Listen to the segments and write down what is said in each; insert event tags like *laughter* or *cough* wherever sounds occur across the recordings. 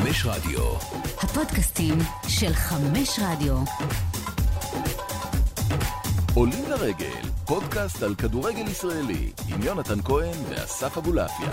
חמש רדיו. הפודקאסטים של חמש רדיו. עולים לרגל, פודקאסט על כדורגל ישראלי, עם יונתן כהן ואסף אבולעפיה.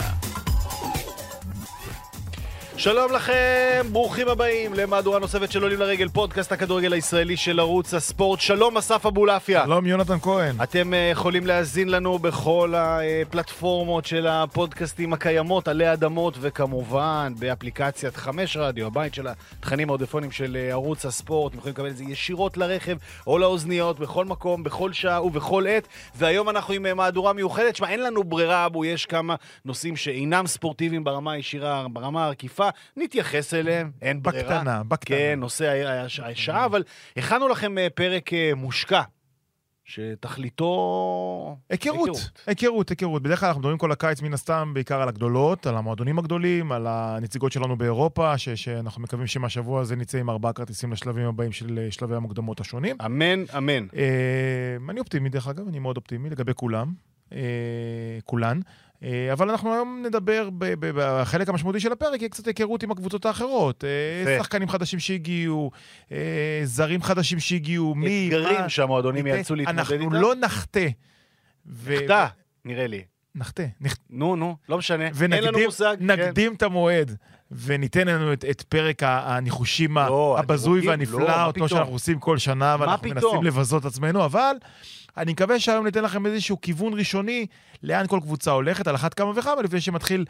שלום לכם, ברוכים הבאים למהדורה נוספת של עולים לרגל, פודקאסט הכדורגל הישראלי של ערוץ הספורט. שלום אסף אבולעפיה. שלום יונתן כהן. אתם uh, יכולים להאזין לנו בכל הפלטפורמות של הפודקאסטים הקיימות, עלי אדמות, וכמובן באפליקציית חמש רדיו, הבית של התכנים העודפונים של uh, ערוץ הספורט. אתם יכולים לקבל את זה ישירות לרכב או לאוזניות, בכל מקום, בכל שעה ובכל עת. והיום אנחנו עם uh, מהדורה מיוחדת. שמע, אין לנו ברירה, אבו, יש כמה נושאים שאינם ספורטיביים ברמה הישירה, ברמה העקיפה. נתייחס אליהם, אין ברירה. בקטנה, בקטנה. כן, נושא השעה, אבל הכנו לכם אה, פרק אה, מושקע. שתכליתו... היכרות, היכרות, היכרות. בדרך כלל אנחנו מדברים כל הקיץ מן הסתם בעיקר על הגדולות, על המועדונים הגדולים, על הנציגות שלנו באירופה, ש- שאנחנו מקווים שמהשבוע הזה נצא עם ארבעה כרטיסים לשלבים הבאים של אה, שלבי המוקדמות השונים. אמן, אמן. אה, אני אופטימי דרך אגב, אני מאוד אופטימי לגבי כולם, אה, כולן. אה, אבל אנחנו היום נדבר, בחלק המשמעותי של הפרק, יהיה קצת היכרות עם הקבוצות האחרות. אה. שחקנים חדשים שהגיעו, אה, זרים חדשים שהגיעו, מי, אתגרים. שהמועדונים יאלצו להתמודד איתם. אנחנו לא נחטא. נחטא, נראה לי. נחטא. נו, נו, לא משנה. אין לנו ונקדים מושג. כן. נקדים את המועד, וניתן לנו את, את פרק הניחושים לא, הבזוי לא, והנפלא, מה אותו? שאנחנו עושים כל שנה, ואנחנו? מנסים לבזות עצמנו, אבל אני מקווה שהיום ניתן לכם איזשהו כיוון ראשוני לאן כל קבוצה הולכת, על אחת כמה וכמה, לפני שמתחיל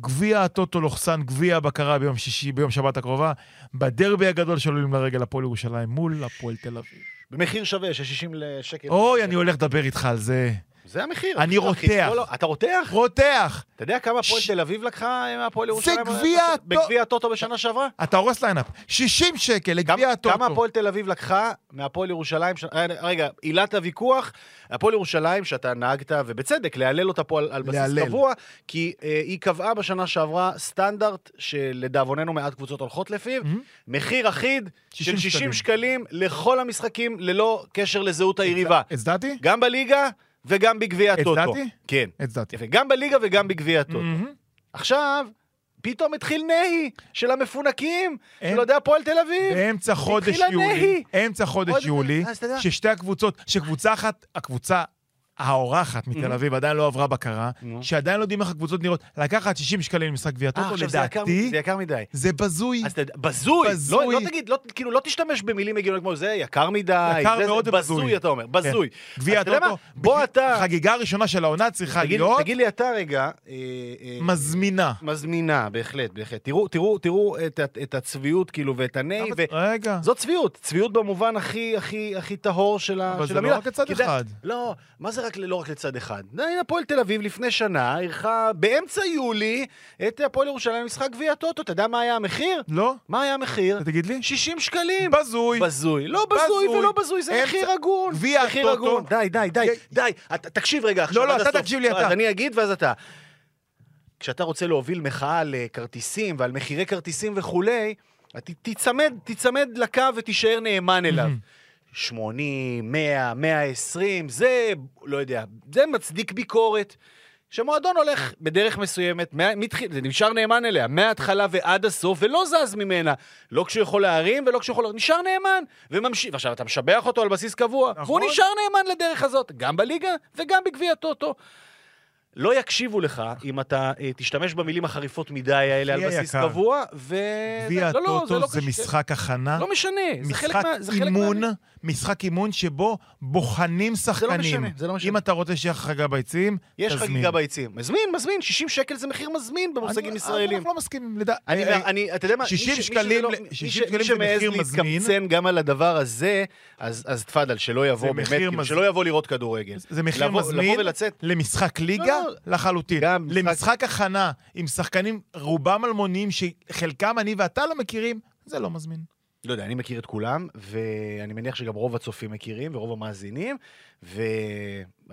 גביע הטוטו לוכסן גביע הבקרה ביום שישי, ביום שבת הקרובה, בדרבי הגדול שעולים לרגל הפועל ירושלים מול הפועל תל אביב. במחיר שווה של 60 שקל. אוי, אני הולך לדבר איתך על זה. זה המחיר. אני רותח. לא, לא, אתה רותח? רותח! אתה יודע כמה הפועל תל אביב לקחה מהפועל זה ירושלים? גביע הטו- בגביע הטוטו בשנה שעברה? אתה הורס line-up. 60 שקל לגביע הטוטו. כמה הפועל תל אביב לקחה מהפועל ירושלים? אה, רגע, עילת הוויכוח, הפועל ירושלים, שאתה נהגת, ובצדק, להלל אותה פה על, בסיס. קבוע, כי אה, היא קבעה בשנה שעברה סטנדרט שלדאבוננו מעט קבוצות הולכות לפיו. מחיר אחיד 60 של 60 שקלים. שקלים לכל המשחקים, ללא קשר לזהות היריבה. הצדעתי? גם בליגה וגם בגביע הטוטו. הצדעתי? כן. הצדעתי. יפה, גם בליגה וגם בגביע הטוטו. מהמם. עכשיו, פתאום התחיל נהי של המפונקים, של אוהדי הפועל תל אביב. באמצע חודש יולי, נהי. אמצע חודש עוד- יולי. ששתי הקבוצות, שקבוצה אחת, הקבוצה האורחת מתל אביב עדיין לא עברה בקרה. שעדיין לא יודעים איך הקבוצות נראות, לקחת 60 שקלים למשחק גביע אה, טוטו, לדעתי, זה יקר מדי. זה בזוי. בזוי. לא, לא תגיד, לא, כאילו לא תשתמש במילים הגיוניות כמו זה, יקר מדי, יקר מאוד ובזוי. בזוי אתה אומר, בזוי. גביע מה? בוא אתה, החגיגה הראשונה של העונה צריכה להיות תגיד לי אתה רגע, אה, אה, מזמינה. מזמינה, בהחלט, בהחלט. תראו, את, הצביעות, כאילו, ואת אבל- רגע, זאת צביעות, צביעות במובן הכי הכי הכי טהור של, ה, אבל זה המילה. לא רק זה- אחד. לא, מה זה רק, לא רק לצד אחד? הפועל תל אביב לפני שנה אירחה באמצע יולי את הפועל ירושלים משחק גביע הטוטו. אתה יודע מה היה המחיר? לא? מה היה המחיר? תגיד לי. 60 שקלים. בזוי. בזוי. לא בזוי בזוי. ולא בזוי, זה אמצע- מחיר הגון. גביע. הגון. די, די, די, י- די. אתה- תקשיב רגע עכשיו. לא, לא, אתה. תקשיב לי, אז אתה. אני אגיד ואז אתה. כשאתה רוצה להוביל מחאה על אה, כרטיסים ועל מחירי כרטיסים וכולי, תיצמד, תיצמד לקו ותישאר נאמן אליו. 80, 100, 120, זה, לא יודע, זה מצדיק ביקורת. כשמועדון הולך בדרך מסוימת, מתחיל, זה נשאר נאמן אליה, מההתחלה ועד הסוף, ולא זז ממנה. לא כשהוא יכול להרים ולא כשהוא יכול... נשאר נאמן, וממשיך. ועכשיו, אתה משבח אותו על בסיס קבוע, נכון. והוא נשאר נאמן לדרך הזאת, גם בליגה וגם בגביע הטוטו. לא יקשיבו לך אם אתה אה, תשתמש במילים החריפות מדי האלה על בסיס היקר. קבוע, ו... גביע לא, לא, הטוטו לא זה. משחק הכנה. לא משנה, זה חלק משחק מה... זה חלק אימון, מה... משחק אימון שבו בוחנים שחקנים. משנה, זה לא משנה. אם אתה רוצה שיהיה חגיגה ביציעים, יש תזמין. חגיגה ביציעים. מזמין, מזמין, 60 שקל זה מחיר מזמין במושגים אני- ישראלים. אנחנו לא מסכימים. לדע- אני, אה, אני, אתה יודע מה, 60 מי ש- מי שקלים 60 ש- שקלים מי זה שמעז מחיר מזמין. להתקמצן גם על הדבר הזה, אז, אז תפאדל, שלא יבוא זה באמת, מחיר כאילו, מזמין. שלא יבוא לראות כדורגל. זה מחיר מזמין. למשחק ליגה לא, לא. לחלוטין. גם משחק- למשחק הכנה עם שחקנים רובם אלמוניים שחלקם אני ואתה לא מכירים, זה לא מזמין. לא יודע, אני מכיר את כולם, ואני מניח שגם רוב הצופים מכירים, ורוב המאזינים,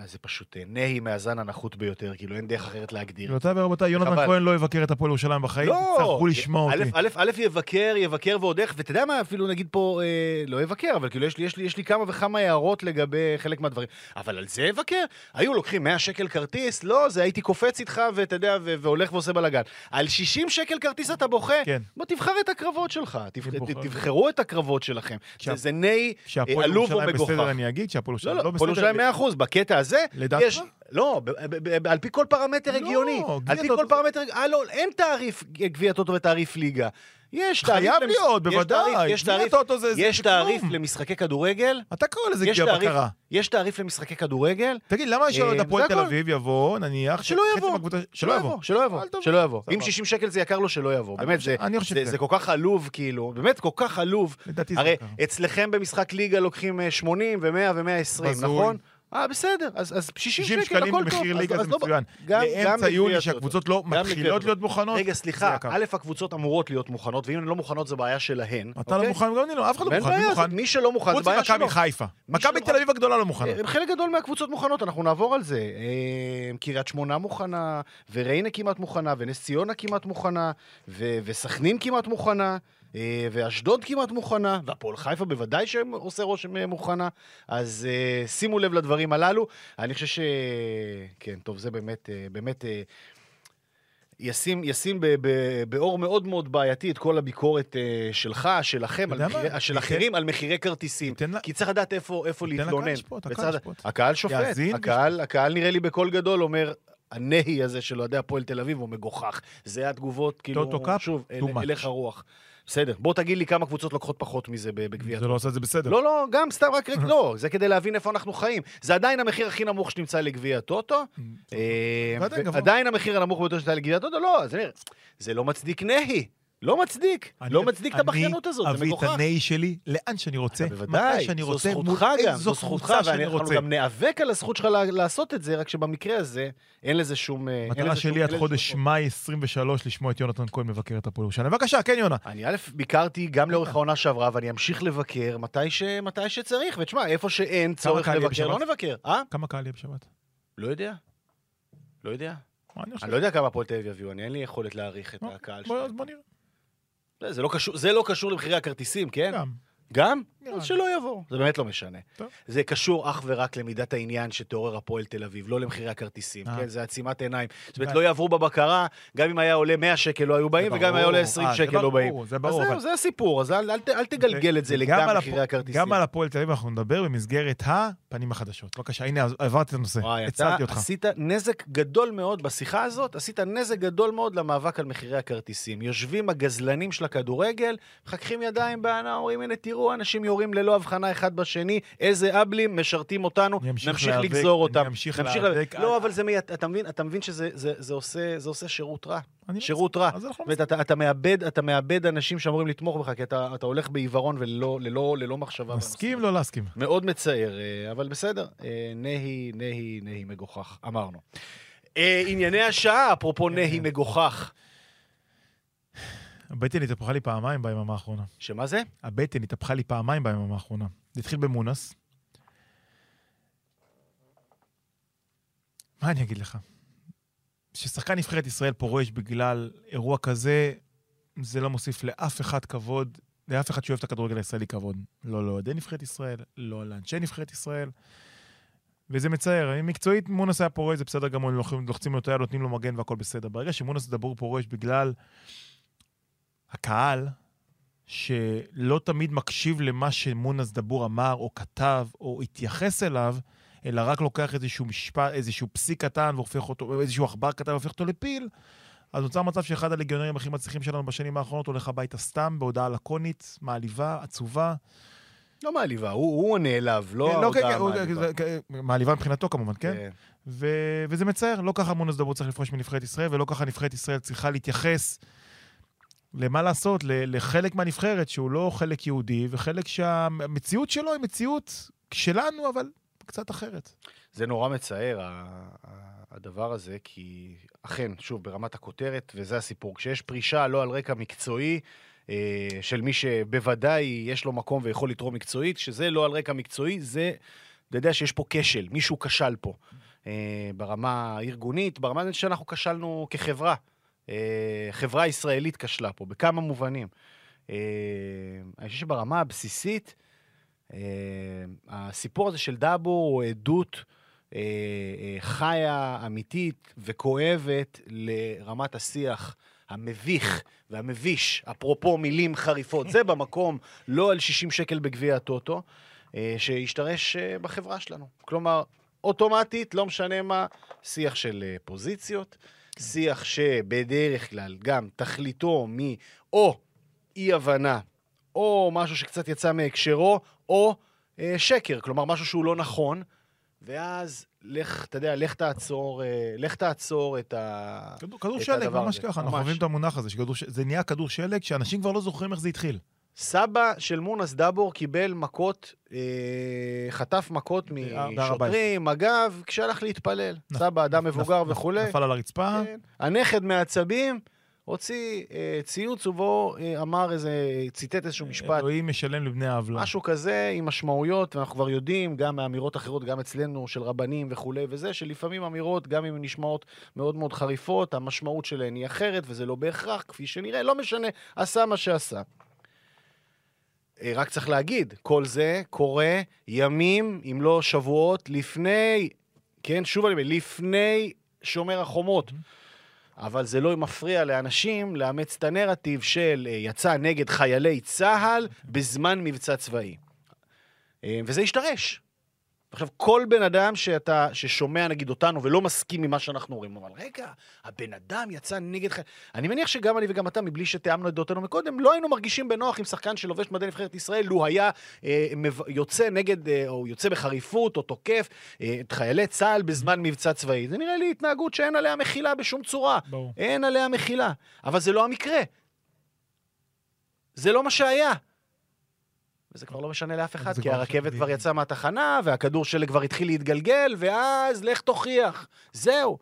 זה פשוט אה, נהי מהזן הנחות ביותר, כאילו אין דרך אחרת להגדיר. גבירותיי ורבותיי, יונתן. כהן לא יבקר את הפועל ירושלים בחיים, תצטרכו לשמוע א', אותי. א', א', יבקר, יבקר ועוד איך, ואתה יודע מה, אפילו נגיד פה, אה, לא יבקר, אבל כאילו יש לי, יש, לי, יש לי כמה וכמה הערות לגבי חלק מהדברים. אבל על זה יבקר? היו לוקחים 100 שקל כרטיס? לא, זה הייתי קופץ איתך, ואתה יודע, והולך ועושה בלאגן. על 60 שקל כרטיס אתה בוכה? כן. בוא תבחר את הקרבות שלך. תבחרו את הקרבות שלכם. זה, ני אה, עלוב או ירושלים מגוחך. בסדר, אני אגיד שהפועל ירושלים הפועל בסדר. ירושלים 100%, בקטע הזה, לדעתך? יש... לא, על פי כל פרמטר לא, הגיוני. על פי כל פרמטר... אה, לא, אין תעריף גביע טוטו ותעריף ליגה. יש תעריף... חייב להיות, יש בוודאי. תעריף- יש תעריף- טוטו זה- זה יש. תעריף למשחקי כדורגל. אתה קורא לזה יש גביע בקרה. יש תעריף למשחקי כדורגל. תגיד, למה אה, שאוהד הפועל זה תל. אביב יבוא, נניח, שלא יבוא. שלא יבוא. שלא יבוא. שלא יבוא. אם 60 שקל זה יקר לו, שלא יבוא. באמת, זה- כל כך עלוב, כאילו. באמת, כל כך עלוב. הרי. אצלכם במשחק ליגה לוקחים אה, 80 ו-100 ו-120, בזוי. נכון? אה, בסדר, אז אז 60 60 שקל, שקלים הכל טוב. במחיר אז- ליגה אז זה לא- מצוין. גם- גם לאמצע יוני. שהקבוצות לא מתחילות. להיות מוכנות. רגע, זה סליחה. א', הקבוצות אמורות להיות מוכנות, ואם הן לא מוכנות זו בעיה שלהן. אתה לא אוקיי? מוכן, גם אני לא, אף אחד לא מוכן. מי בעיה, מוכן? זה- מי שלא מוכן זה חוץ בעיה שלו. ממכבי חיפה. מכבי תל אביב הגדולה לא מוכנה. אה, חלק גדול מהקבוצות מוכנות, אנחנו נעבור על זה. אה, קריית שמונה מוכנה, וריינה כמעט מוכנה, ונס ציונה כמעט מוכנה, וסכנין כמעט מוכנה, ואשדוד כמעט מוכנה, והפועל חיפה בוודאי שעושה רושם אה, מוכנה. אז אה, שימו לב לדברים הללו. אני חושב ש... כן, טוב, זה באמת, אה, באמת... אה, ישים, ישים ב, ב, באור מאוד מאוד בעייתי את כל הביקורת אה, שלך, שלכם, על יודע מה? של אחרים, על מחירי כרטיסים. לה- כי צריך לדעת איפה, איפה להתלונן. הקהל. הקהל שופט, הקהל, הקהל נראה לי בקול גדול אומר, הנהי הזה של אוהדי הפועל תל אביב הוא מגוחך. זה התגובות, כאילו, שוב, אל-. אליך הרוח. בסדר, בוא תגיד לי כמה קבוצות לוקחות פחות מזה בגביע. זה לא עושה את זה בסדר. לא, לא, גם סתם רק, *laughs* לא, זה כדי להבין איפה אנחנו חיים. זה עדיין המחיר הכי נמוך שנמצא לגביע הטוטו. אה, ועדיין גבוה. עדיין המחיר הנמוך ביותר שנמצא לגביע הטוטו, לא, זה לא מצדיק נהי. לא מצדיק. אני- לא מצדיק את הבכיינות הזאת, אני זה אביא מגוחך. את הנהי שלי לאן שאני רוצה, מתי בוודאי, שאני זו רוצה, זכותך מול גם, איזו זו זכותך, קבוצה שאני ואנחנו רוצה. גם ניאבק על הזכות שלך לעשות את זה, רק שבמקרה הזה אין לזה שום... אה, מטרה שלי עד חודש מאי 23 לשמוע את יונתן כהן מבקר את הפועל ירושלים. בבקשה, כן יונה. אני א', ביקרתי גם לאורך העונה שעברה, ואני אמשיך לבקר מתי, ש... מתי שצריך. ותשמע, איפה שאין צורך לבקר, לא? נבקר. אה? כמה קהל יהיה בשבת? לא יודע. לא יודע. אני? אני לא יודע כמה הפועל תל אביב יביאו, אני אין לי יכולת להעריך את לא, הקהל שלהם. בוא נראה. זה- לא קשור- זה לא קשור למחירי הכרטיסים, כן? גם. גם? אז. שלא יבוא, זה באמת לא משנה. טוב. זה קשור אך ורק למידת העניין שתעורר הפועל תל אביב, לא למחירי הכרטיסים, אה. כן? זה עצימת עיניים. זאת אומרת. לא יעברו בבקרה, גם אם היה עולה 100 שקל לא היו באים, וגם אם היה עולה ברור. 20 אה, שקל לא באים. ברור, זה אז ברור. זהו, אבל- זה הסיפור, אז אל אל ת- אל תגלגל את זה לגבי מחירי הכרטיסים. גם על הפועל תל אביב אנחנו נדבר במסגרת הפנים החדשות. בבקשה, הנה, עברתי את הנושא. הצלתי אותך. עשית נזק גדול מאוד בשיחה הזאת, עשית נזק גדול מאוד למאבק על מחירי הכרטיסים. יושבים הגזלנים של הכדורגל, מחככים ידיים בהנאה, אומרים, הנה תראו, אנשים יורים ללא הבחנה אחד בשני, איזה אבלים משרתים אותנו, אני אמשיך נמשיך להיאבק, לגזור אני אותם. אמשיך נמשיך להיאבק. לא, אבל זה, מי- אתה מבין, אתה מבין שזה זה, זה עושה, זה עושה שירות רע. אני- שירות רע. ואתה אתה מאבד, אתה מאבד אנשים שאמורים לתמוך בך, כי אתה, אתה הולך בעיוורון וללא ללא, ללא מחשבה. מסכים. לא להסכים. מאוד מצער, אה, אבל בסדר. אה, נהי, נהי, נהי מגוחך, אמרנו. אה, ענייני השעה, אפרופו כן, נהי כן. מגוחך. הבטן התהפכה לי פעמיים ביממה האחרונה. שמה זה? הבטן התהפכה לי פעמיים ביממה האחרונה. זה התחיל במונס. מה אני אגיד לך? כששחקן נבחרת ישראל פורש בגלל אירוע כזה, זה לא מוסיף לאף אחד כבוד, לאף אחד שאוהב את הכדורגל הישראלי כבוד. לא לאוהדי נבחרת ישראל, לא לאנשי נבחרת ישראל. וזה מצער. מקצועית, מונס היה פורש, זה בסדר גמור, לוחצים לוחצים לו את היד, נותנים לו מגן והכל בסדר. ברגע שמונס דבור פורש בגלל הקהל, שלא תמיד מקשיב למה שמונס דבור אמר, או כתב, או התייחס אליו, אלא רק לוקח איזשהו משפט, איזשהו פסיק קטן והופך אותו, איזשהו עכבר קטן והופך אותו לפיל, אז נוצר מצב שאחד הליגיונרים הכי מצליחים שלנו בשנים האחרונות הולך הביתה סתם, בהודעה לקונית, מעליבה, עצובה. לא מעליבה, הוא, הוא הנעלב, לא כן, ההודעה כן, הוא- המעליבה. זה- כן, מעליבה מבחינתו כמובן, כן? כן. ו- וזה מצער, לא ככה מונס דבור צריך לפרוש מנבחרת ישראל, ולא ככה נבחרת ישראל צריכה להתייחס למה לעשות, לחלק מהנבחרת שהוא לא חלק יהודי, וחלק שהמציאות שלו היא מציאות שלנו, אבל קצת אחרת. זה נורא מצער, הדבר הזה, כי אכן, שוב, ברמת הכותרת, וזה הסיפור. כשיש פרישה לא על רקע מקצועי, אה, של מי שבוודאי יש לו מקום ויכול לתרום מקצועית, שזה לא על רקע מקצועי, זה אתה יודע שיש פה כשל, מישהו כשל פה. אה, ברמה הארגונית, ברמה שאנחנו כשלנו כחברה. אה, חברה ישראלית כשלה פה, בכמה מובנים. אה, אני חושב שברמה הבסיסית, אה, הסיפור הזה של דאבור הוא עדות חיה, אמיתית וכואבת לרמת השיח המביך והמביש, אפרופו מילים חריפות. זה במקום, לא על 60 שקל בגביע הטוטו, שהשתרש בחברה שלנו. כלומר, אוטומטית, לא משנה מה, שיח של פוזיציות, שיח שבדרך כלל גם תכליתו מאו אי-הבנה, או משהו שקצת יצא מהקשרו, או אה, שקר, כלומר, משהו שהוא לא נכון, ואז לך, אתה יודע, לך תעצור, אה, לך תעצור את ה... כדור, כדור את שלג, הדבר ממש הזה, ככה, אנחנו ממש. אוהבים את המונח הזה, שכדור, זה נהיה כדור שלג, שאנשים כבר לא זוכרים איך זה התחיל. סבא של מונס דאבור קיבל מכות, אה, חטף מכות הבית. משוטרים, מג"ב, כשהלך להתפלל. נפ- סבא, אדם מבוגר נפ- וכולי. נפל על הרצפה, כן. הנכד מעצבים הוציא אה, ציוץ ובו אה, אמר איזה, ציטט איזשהו משפט, אלוהים משלם לבני העוולה. משהו כזה עם משמעויות, ואנחנו כבר יודעים, גם מאמירות אחרות, גם אצלנו, של רבנים וכולי וזה, שלפעמים אמירות, גם אם הן נשמעות מאוד מאוד חריפות, המשמעות שלהן היא אחרת, וזה לא בהכרח, כפי שנראה, לא משנה, עשה מה שעשה. אה, רק צריך להגיד, כל זה קורה ימים, אם לא שבועות, לפני, כן, שוב אני אומר, לפני שומר החומות. אבל זה לא מפריע לאנשים לאמץ את הנרטיב של אה, יצא נגד חיילי צה"ל בזמן מבצע צבאי. אה, וזה השתרש. עכשיו, כל בן אדם שאתה, ששומע נגיד אותנו ולא מסכים עם מה שאנחנו אומרים, אבל רגע, הבן אדם יצא נגד חייל... אני מניח שגם אני וגם אתה, מבלי שתיאמנו את דעותינו מקודם, לא היינו מרגישים בנוח עם שחקן שלובש מדי נבחרת ישראל, לו היה אה, מב... יוצא נגד, אה, או יוצא בחריפות, או תוקף אה, את חיילי צה"ל בזמן מבצע צבאי. זה נראה לי התנהגות שאין עליה מחילה בשום צורה. ברור. אין עליה מחילה. אבל זה לא המקרה. זה לא מה שהיה. וזה כבר לא משנה לאף אחד, כי כבר הרכבת כבר. יצאה מהתחנה, והכדור שלג כבר התחיל להתגלגל, ואז לך תוכיח. זהו.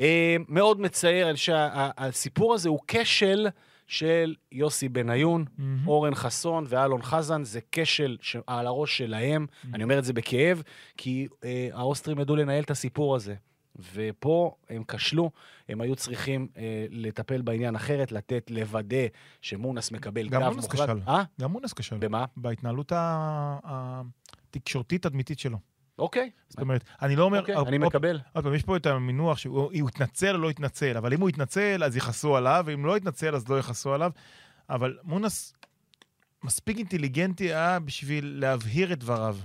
אה, מאוד מצער שהסיפור הזה הוא כשל של יוסי בניון. אורן חסון ואלון חזן, זה כשל על הראש שלהם. אני אומר את זה בכאב, כי אה, האוסטרים ידעו לנהל את הסיפור הזה. ופה הם כשלו, הם היו צריכים אה, לטפל בעניין אחרת, לתת, לוודא שמונס מקבל גם גב מונס מוחלט. כשל. אה? גם מונס כשל. במה? בהתנהלות ה- התקשורתית-תדמיתית שלו. אוקיי. זאת אומרת, אני לא אומר... אוקיי, אני מקבל. עוד פעם, יש פה את המינוח שהוא הוא התנצל או לא התנצל, אבל אם הוא התנצל, אז יכעסו עליו, ואם לא התנצל, אז לא יכעסו עליו. אבל מונס מספיק אינטליגנטי היה בשביל להבהיר את דבריו.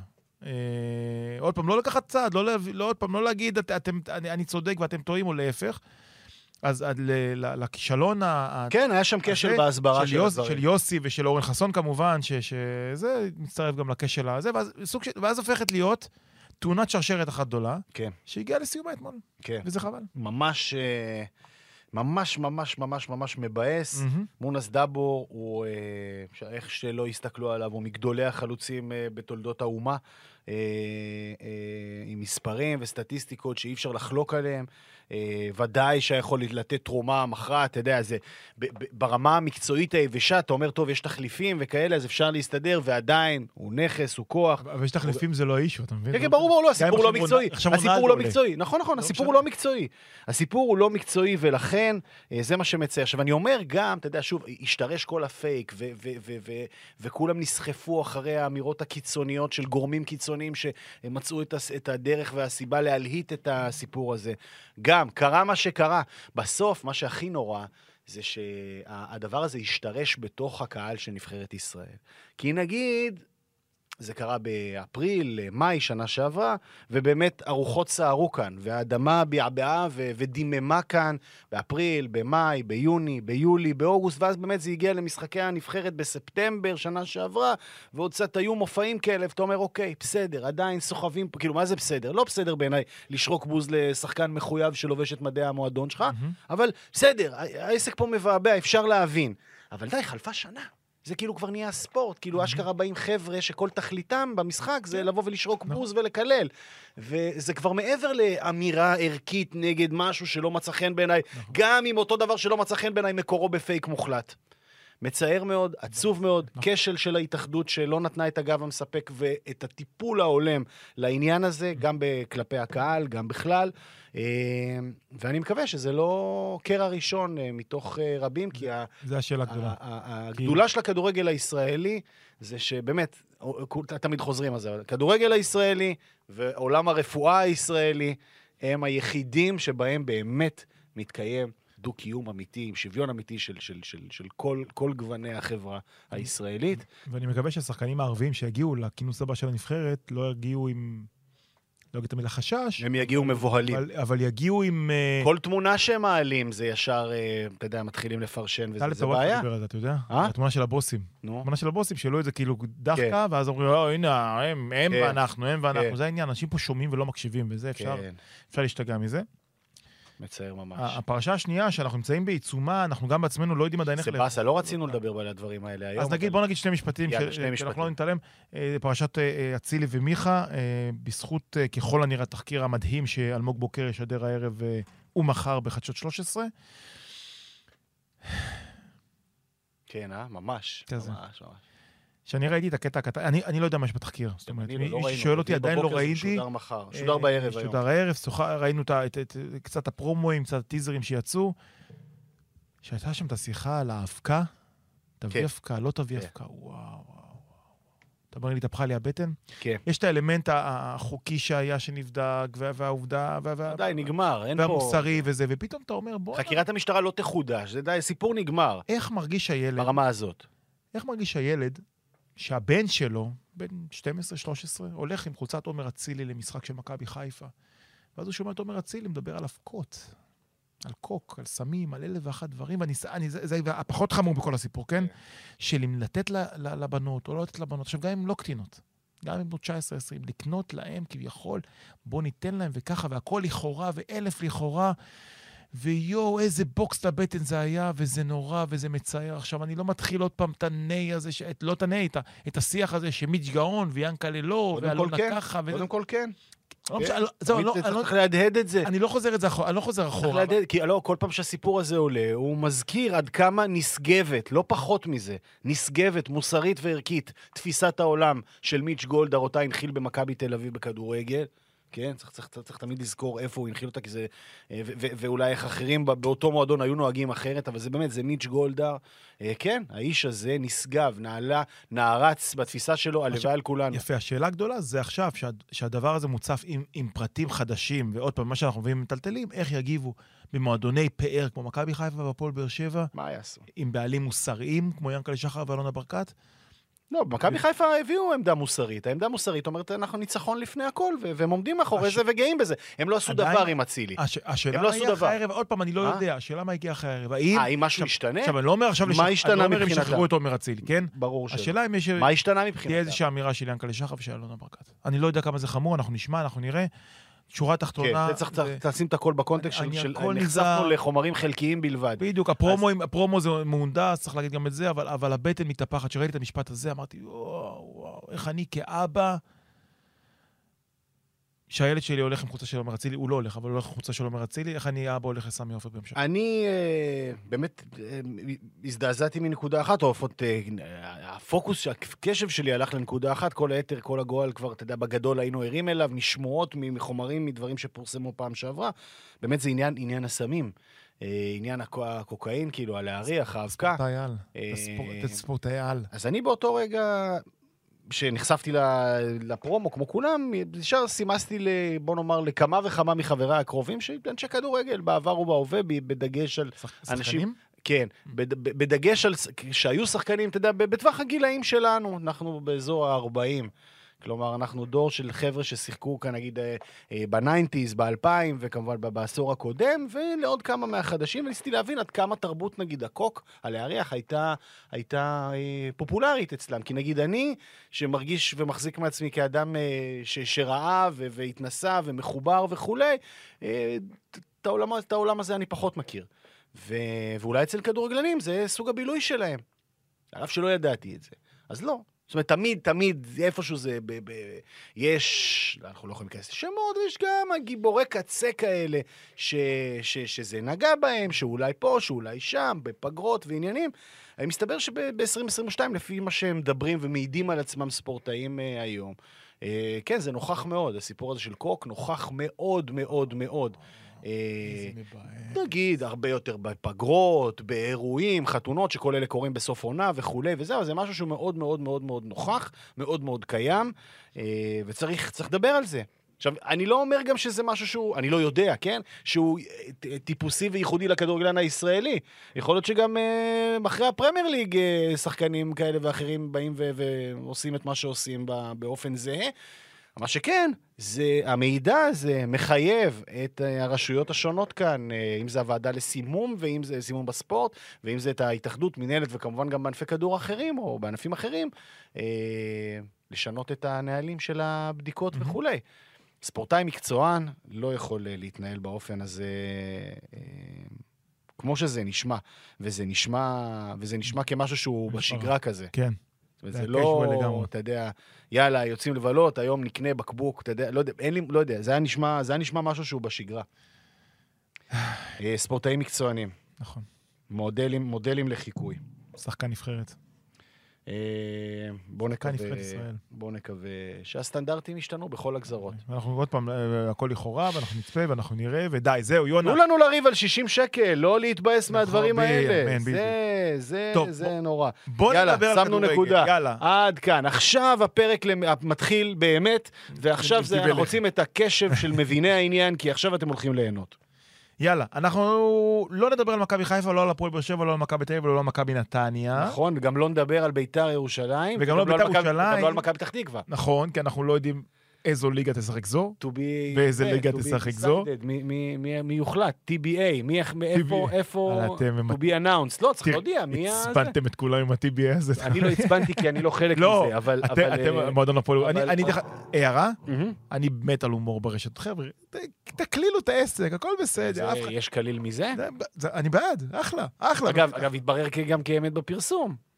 אה, עוד פעם, לא לקחת צעד, לא. לא עוד פעם, לא להגיד, את, אתם, אני, אני צודק ואתם טועים, או להפך. אז עד ל, ל, לכישלון ה... כן, היה שם כשל בהסברה של, של הדברים. של יוסי ושל אורן חסון כמובן, ש- שזה מצטרף גם לכשל הזה, ואז, סוג ואז הופכת להיות תאונת שרשרת אחת גדולה, כן, שהגיעה לסיומה אתמול, כן. וזה חבל. ממש, אה, ממש, ממש, ממש, ממש מבאס. מהמם. מונס דאבור הוא, אה, איך שלא יסתכלו עליו, הוא מגדולי החלוצים בתולדות האומה, אה, אה, עם מספרים וסטטיסטיקות שאי אפשר לחלוק עליהם. אה, ודאי שיכול לתת תרומה מכרעת, אתה יודע, זה ברמה המקצועית היבשה, אתה אומר, טוב, יש תחליפים וכאלה, אז אפשר להסתדר, ועדיין, הוא נכס, הוא כוח. אבל יש תחליפים זה לא אישו, אתה מבין? כן, כן, ברור, ברור, לא, הסיפור לא מקצועי. הסיפור לא. מקצועי. נכון, נכון, לא הסיפור. הוא לא מקצועי. הסיפור הוא לא מקצועי, ולכן אה, זה מה שמצער. עכשיו, אני אומר גם, אתה יודע, שוב, השתרש כל הפייק, וכולם נסחפו אחרי האמירות הקיצוניות של גורמים קיצוניים שמצאו את הדרך והסיבה להלהיט את הסיפור הזה. גם, קרה מה שקרה. בסוף, מה שהכי נורא... זה שהדבר הזה השתרש בתוך הקהל של נבחרת ישראל. כי נגיד, זה קרה באפריל, מאי, שנה שעברה, ובאמת הרוחות סערו כאן, והאדמה בעבעה ו- ודיממה כאן באפריל, במאי, ביוני, ביולי, באוגוסט, ואז באמת זה הגיע למשחקי הנבחרת בספטמבר, שנה שעברה, ועוד קצת היו מופעים כאלה, ואתה אומר, אוקיי, בסדר, עדיין סוחבים פה, כאילו, מה זה בסדר? לא בסדר בעיניי לשרוק בוז לשחקן מחויב שלובש את מדי המועדון שלך, מהמם. אבל בסדר, העסק פה מבעבע, אפשר להבין. אבל די, חלפה שנה. זה כאילו כבר נהיה ספורט, כאילו אשכרה באים חבר'ה שכל תכליתם במשחק זה לבוא ולשרוק בוז ולקלל. וזה כבר מעבר לאמירה ערכית נגד משהו שלא מצא חן בעיניי, גם אם אותו דבר שלא מצא חן בעיניי מקורו בפייק מוחלט. מצער מאוד, עצוב מאוד, כשל של ההתאחדות שלא נתנה את הגב המספק ואת הטיפול ההולם לעניין הזה, גם ב- כלפי הקהל, גם בכלל. אה, ואני מקווה שזה לא קרע ראשון אה, מתוך אה, רבים, כי ה- זו השאלה הגדולה. הגדולה של הכדורגל הישראלי זה שבאמת, תמיד חוזרים על זה, אבל הכדורגל הישראלי ועולם הרפואה הישראלי הם היחידים שבהם באמת מתקיים דו-קיום אמיתי, עם שוויון אמיתי של, של, של, של כל, כל גווני החברה הישראלית. ואני מקווה שהשחקנים הערביים שיגיעו לכינוס הבא של הנבחרת לא יגיעו עם, לא אגיד את המילה חשש, הם יגיעו מבוהלים. אבל, אבל יגיעו עם... אה, כל תמונה שהם מעלים זה ישר, אה, אתה יודע, מתחילים לפרשן, וזה טלב זה טוואטחה בעיה. דיבר על זה, אתה יודע? אה? התמונה של הבוסים. נו, התמונה של הבוסים, שהעלו את זה כאילו דחקה, ואז אומרים, לא, הנה, הם, הם כן. ואנחנו, הם ואנחנו. כן. זה העניין, אנשים פה שומעים ולא מקשיבים, וזה אפשר, כן, אפשר להשתגע מזה. מצער ממש. הפרשה השנייה, שאנחנו נמצאים בעיצומה, אנחנו גם בעצמנו לא יודעים עדיין איך... זה באסה, לא רצינו לדבר על הדברים האלה היום. אז נגיד, בוא נגיד שני משפטים, שאנחנו. לא נתעלם. אה, פרשת אה, אה, אצילי ומיכה, בזכות ככל הנראה התחקיר המדהים שאלמוג בוקר ישדר הערב ומחר בחדשות 13. כן, אה? ממש. ממש, ממש. שאני ראיתי את הקטע הקטן, אני, אני לא יודע מה יש בתחקיר. זאת אומרת, מי לא ששואל אותי, עדיין לא ראיתי. שודר מחר, שודר בערב היום. שודר הערב, ראינו את ה- את- את- קצת הפרומואים, קצת הטיזרים שיצאו. שהייתה שם את השיחה על האבקה, תביא כן. אבקה, לא תביא כן. אבקה, וואו, וואו. אתה אומר לי, התהפכה לי הבטן? כן. יש את האלמנט החוקי שהיה שנבדק, וה- והעובדה, וה- וה- די, נגמר, אין פה... והמוסרי וזה, ופתאום אתה אומר, בוא, חקירת המשטרה לא תחודש, זה די, סיפור נגמר, איך מרגיש הילד, ברמה הזאת. איך מרגיש הילד שהבן שלו, בן 12-13, הולך עם חולצת עומר אצילי למשחק של מכבי חיפה, ואז הוא שומע את עומר אצילי מדבר על אבקות, על קוק, על סמים, על אלף ואחת דברים, ואני, אני, זה, זה הפחות חמור בכל הסיפור, כן? של אם לתת ל- ל- לבנות או לא לתת לבנות, עכשיו, גם אם לא קטינות, גם אם בנות 19-20, לקנות להם כביכול, בוא ניתן להם וככה, והכל לכאורה, ואלף לכאורה, ויואו, איזה בוקס לבטן זה היה, וזה נורא, וזה מצער. עכשיו, אני לא מתחיל עוד פעם את הני הזה, ש... את, לא את הני, את, את השיח הזה שמיץ' גאון, ויאנקלה לא, ואלונה כן, ככה, וזה... קודם כל כן. לא אני לא- אני לא- צריך להדהד את זה. אני לא חוזר את זה אחורה, אני לא חוזר צריך אחורה. כי לא, כל פעם שהסיפור הזה עולה, הוא מזכיר עד כמה נשגבת, לא פחות מזה, נשגבת, מוסרית וערכית, תפיסת העולם של מיץ' גולדהר, אותה הנחיל במכבי תל אביב בכדורגל. כן, צריך, צריך, צריך, צריך תמיד לזכור איפה הוא הנחיל אותה, כי זה... אה, ו- ו- ואולי איך אחרים באותו מועדון היו נוהגים אחרת, אבל זה באמת, זה מיץ' גולדהר. אה, כן, האיש הזה נשגב, נעלה, נערץ בתפיסה שלו, הלוואי על כולנו. יפה, השאלה הגדולה זה עכשיו, שה, שהדבר הזה מוצף עם, עם פרטים חדשים, ועוד פעם, מה שאנחנו מביאים מטלטלים, איך יגיבו במועדוני פאר כמו מכבי חיפה והפועל באר שבע, מה יעשו? עם בעלים מוסריים כמו ינקלה שחר ואלונה ברקת? לא, במכבי חיפה הביאו עמדה מוסרית. העמדה המוסרית אומרת, אנחנו ניצחון לפני הכל, והם עומדים מאחורי הש- זה וגאים בזה. הם לא עשו עדיין- דבר עם אצילי. הש, השאלה הם לא עשו דבר. הערב, עוד פעם, אני לא אה? יודע, השאלה מה הגיע אחרי הערב. האם... אה, אם משהו ישתנה? עכשיו, אני לא אומר עכשיו... מה השתנה אני לא אומר אם מבחינתם? ישחררו את עומר אצילי, כן? ברור שלא. השאלה אם יש... מה השתנה תהיה מבחינתם? איזושהי אמירה של ינקלה שחר ושל אלונה ברקת. אני לא יודע כמה זה חמור, אנחנו נשמע, אנחנו נראה. שורה תחתונה... כן, זה צריך לשים את הכל בקונטקסט של- נחשפנו. לחומרים חלקיים בלבד. בדיוק, הפרומו, הפרומו זה מהונדס, צריך להגיד גם את זה, אבל, אבל הבטן מתהפכת. כשראיתי את המשפט הזה, אמרתי, וואו, וואו, איך אני כאבא, שהילד שלי הולך עם חולצה של עומר אצילי, הוא לא הולך, אבל הוא הולך עם חולצה של עומר אצילי, איך אני אבא הולך לסמי עופר בהמשך? אני אה, באמת אה, הזדעזעתי מנקודה אחת, או לפחות אה, הפוקוס, הקשב שלי הלך לנקודה אחת, כל היתר, כל הגועל כבר, אתה יודע, בגדול היינו ערים אליו, משמועות, מחומרים, מדברים שפורסמו פעם שעברה. באמת זה עניין, עניין הסמים. עניין הקו- הקוקאין, כאילו, הלהריח, האבקה. ספורטאי על. ספורטאי על. אז אני באותו רגע, כשנחשפתי ל- לפרומו, כמו כולם, ישר סימסתי, ל, בוא נאמר, לכמה וכמה מחבריי הקרובים, שאנשי כדורגל, בעבר ובהווה, בדגש על... אנשים-? כן, ב- בדגש על... שהיו שחקנים, אתה יודע, בטווח הגילאים שלנו, אנחנו באזור ה-40. כלומר, אנחנו דור של חבר'ה ששיחקו כאן, נגיד, אה, אה, ב nineties, באלפיים, וכמובן בעשור הקודם, ולעוד כמה מהחדשים, וניסיתי להבין עד כמה תרבות, נגיד, הקוק, הלהסניף, הייתה, הייתה אה, פופולרית אצלם. כי נגיד אני, שמרגיש ומחזיק מעצמי כאדם ש, שראה ו- והתנסה ומחובר וכולי, את העולם, את העולם הזה אני פחות מכיר. ו... ואולי אצל כדורגלנים זה סוג הבילוי שלהם. על אף שלא ידעתי את זה. אז לא, זאת אומרת, תמיד, תמיד, איפשהו זה, ב, ב, יש, אנחנו לא יכולים להיכנס לשמות, יש גם הגיבורי קצה כאלה, ש, ש, שזה נגע בהם, שאולי פה, שאולי שם, בפגרות ועניינים. מסתבר שב-2022, לפי מה שהם מדברים ומעידים על עצמם ספורטאים אה, היום, אה, כן, זה נוכח מאוד, הסיפור הזה של קוק נוכח מאוד מאוד מאוד. אה. נגיד, הרבה יותר בפגרות, באירועים, חתונות, שכל אלה קורים בסוף עונה וכולי וזהו, זה משהו שהוא מאוד מאוד מאוד מאוד נוכח, מאוד מאוד קיים, אה, וצריך צריך לדבר על זה. עכשיו, אני לא אומר גם שזה משהו שהוא, אני לא יודע, כן? שהוא אה, טיפוסי וייחודי לכדורגלן הישראלי. יכול להיות שגם אה, אחרי הפרמייר ליג אה, שחקנים כאלה ואחרים באים ועושים את מה שעושים באופן זהה. מה שכן, זה, המידע הזה מחייב את אה, הרשויות השונות כאן, אה, אם זה הוועדה לסימום, ואם זה סימום בספורט, ואם זה את ההתאחדות, מנהלת, וכמובן גם בענפי כדור אחרים, או בענפים אחרים, אה, לשנות את הנהלים של הבדיקות מהמם. וכולי. ספורטאי מקצוען לא יכול להתנהל באופן הזה כמו שזה נשמע, וזה נשמע, וזה נשמע כמשהו שהוא משמע. בשגרה כזה. כן. וזה זה לא, לגמרי. אתה יודע, יאללה, יוצאים לבלות, היום נקנה בקבוק, אתה יודע, לא יודע, אין לי, לא יודע, זה היה נשמע, זה היה נשמע משהו שהוא בשגרה. *sighs* אה, ספורטאים מקצוענים, נכון. מודלים, מודלים לחיקוי. שחקן נבחרת. אה, בוא שחקן נקווה, נבחרת ישראל. בוא נקווה שהסטנדרטים ישתנו בכל הגזרות. אנחנו עוד פעם, אה, הכל לכאורה, ואנחנו נצפה, ואנחנו נראה, ודי, זהו, יונה. תנו לנו לריב על 60 שקל, לא להתבאס נכון, מהדברים האלה. זה, זה, זה נורא. בוא יאללה, נדבר על שמנו כדורגל. נקודה. יאללה. עד כאן. עכשיו הפרק מתחיל באמת, ועכשיו אנחנו. רוצים את הקשב של מביני העניין, כי עכשיו אתם הולכים ליהנות. יאללה, אנחנו לא נדבר על מכבי חיפה, לא על הפועל באר שבע, לא על מכבי תל אביב ולא על מכבי נתניה. נכון? וגם לא נדבר על ביתר ירושלים. וגם לא על ביתר ירושלים. וגם לא על מכבי פתח תקווה. נכון, כי אנחנו לא יודעים איזו ליגה תשחק זו. To be... ליגה תשחק זו? מי- יוחלט? TBA. מי איפה. איפה... To be announced. לא, צריך להודיע מי ה... עצבנתם את כולם עם ה-TBA הזה. אני לא עצבנתי כי אני לא חלק לא, מזה, אבל... אבל, אתם אה, מועדון הפועל. אני- דרך... הערה? אני מת על הומור ברשת. חבר'ה, תקלילו את העסק, הכל בסדר. יש קליל מזה? זה- זה- אני בעד, אחלה, אחלה. אגב, התברר גם כאמת בפרסום.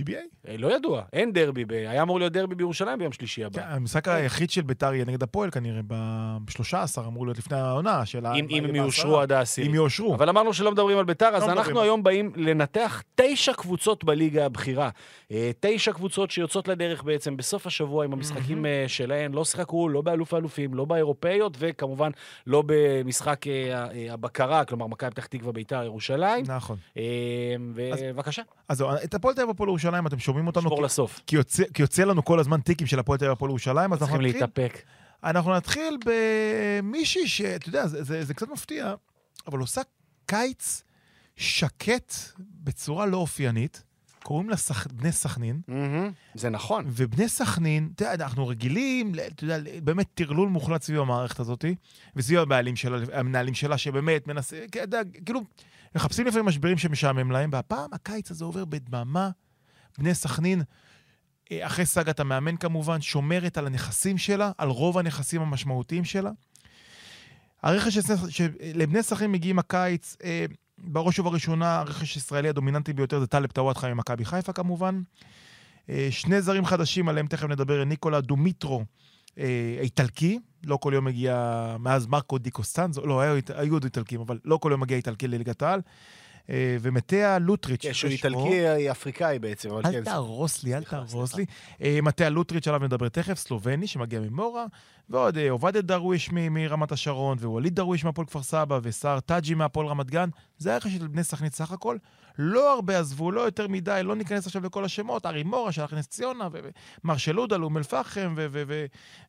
TBA. אה, לא ידוע, אין דרבי, ב- היה אמור להיות דרבי בירושלים ביום שלישי הבא. כן, המשחק היחיד של ביתר יהיה נגד הפועל כנראה, ב-13 אמור להיות לפני העונה של ה... אם אם הם. יאושרו עד העשירי. אם יאושרו. אבל אמרנו שלא מדברים על ביתר, אז לא אנחנו מדברים. היום באים לנתח תשע קבוצות בליגה הבכירה. אה, תשע קבוצות שיוצאות לדרך בעצם בסוף השבוע עם המשחקים אה, שלהן. לא שיחקו לא באלוף האלופים, לא באירופאיות, וכמובן לא במשחק אה, אה, הבקרה, כלומר מכבי פתח תקווה, ביתר, ירושלים. נכון. אה, ובבקשה, אז את הפועל תל אביב הפועל ירושלים, אתם שומעים אותנו, שבור כי- לסוף. כי יוצא- כי יוצא לנו כל הזמן טיקים של הפועל תל אביב הפועל ירושלים, אז אנחנו צריכים נתחיל להתאפק. אנחנו נתחיל במישהי שאתה יודע, זה, זה, זה קצת מפתיע, אבל עושה קיץ שקט בצורה לא אופיינית. קוראים לה סכ... בני סכנין, מהמם, זה נכון. ובני סכנין, אתה יודע, אנחנו רגילים, אתה יודע, באמת טרלול מוחלט סביב המערכת הזאת, וסביב הבעלים שלה, המנהלים שלה, שבאמת יודע, כאילו, מחפשים לפעמים משברים שמשעמם להם, והפעם הקיץ הזה עובר בדממה. בני סכנין, אה, אחרי סאגת המאמן כמובן, שומרת על הנכסים שלה, על רוב הנכסים המשמעותיים שלה. הרכש של- שלבני סכנין מגיעים הקיץ, אה, בראש ובראשונה, הרכש הישראלי הדומיננטי ביותר זה טאלב טוואטחה ממכבי חיפה כמובן. אה, שני זרים חדשים, עליהם תכף נדבר, ניקולה דומיטרו, איטלקי, לא כל יום מגיע, מאז מרקו די קוסטנזו, לא, היו, היו עוד איטלקים, אבל לא כל יום מגיע איטלקי לליגת העל. אה, ומטה לוטריץ', כן, שהוא איטלקי אפריקאי בעצם, אבל אל כן. תהרוס לי, אל תהרוס. לי. אה, מטה לוטריץ', עליו נדבר תכף, סלובני, שמגיע ממורה, ועוד אה, עובד דרוויש מרמת השרון, ו-ווליד דרוויש מהפועל כפר סבא, וסער טאג'י מהפועל רמת גן. זה הרכש של בני סכנית סך הכל. לא הרבה עזבו, לא יותר מדי, לא ניכנס עכשיו לכל השמות, ארי מורה, שלח נס ציונה, ומרשל אום אל-פחם,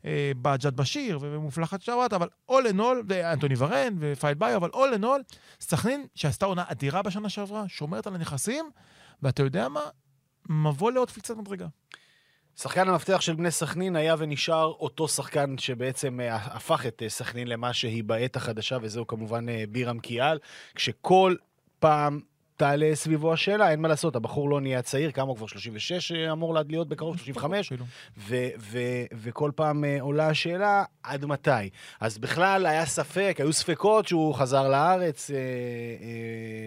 ובג'ת בשיר, ומופלחת שרת, אבל all in all, ואנטוני ורן, ופייד ביו, אבל all in all, סכנין, שעשתה עונה אדירה בשנה שעברה, שומרת על הנכסים, ואתה יודע מה? מבוא לעוד קפיצת מדרגה. שחקן המפתח של בני סכנין היה ונשאר אותו שחקן שבעצם אה, הפך את אה, סכנין למה שהיא בעת החדשה, וזהו כמובן אה, בירם קיאל, כשכל פעם תעלה סביבו השאלה, אין מה לעשות, הבחור לא נהיה צעיר, כמה הוא כבר 36 אמור להיות בקרוב, 35, אפילו. ו- ו- וכל פעם אה, עולה השאלה, עד מתי? אז בכלל היה ספק, היו ספקות שהוא חזר לארץ אה, אה,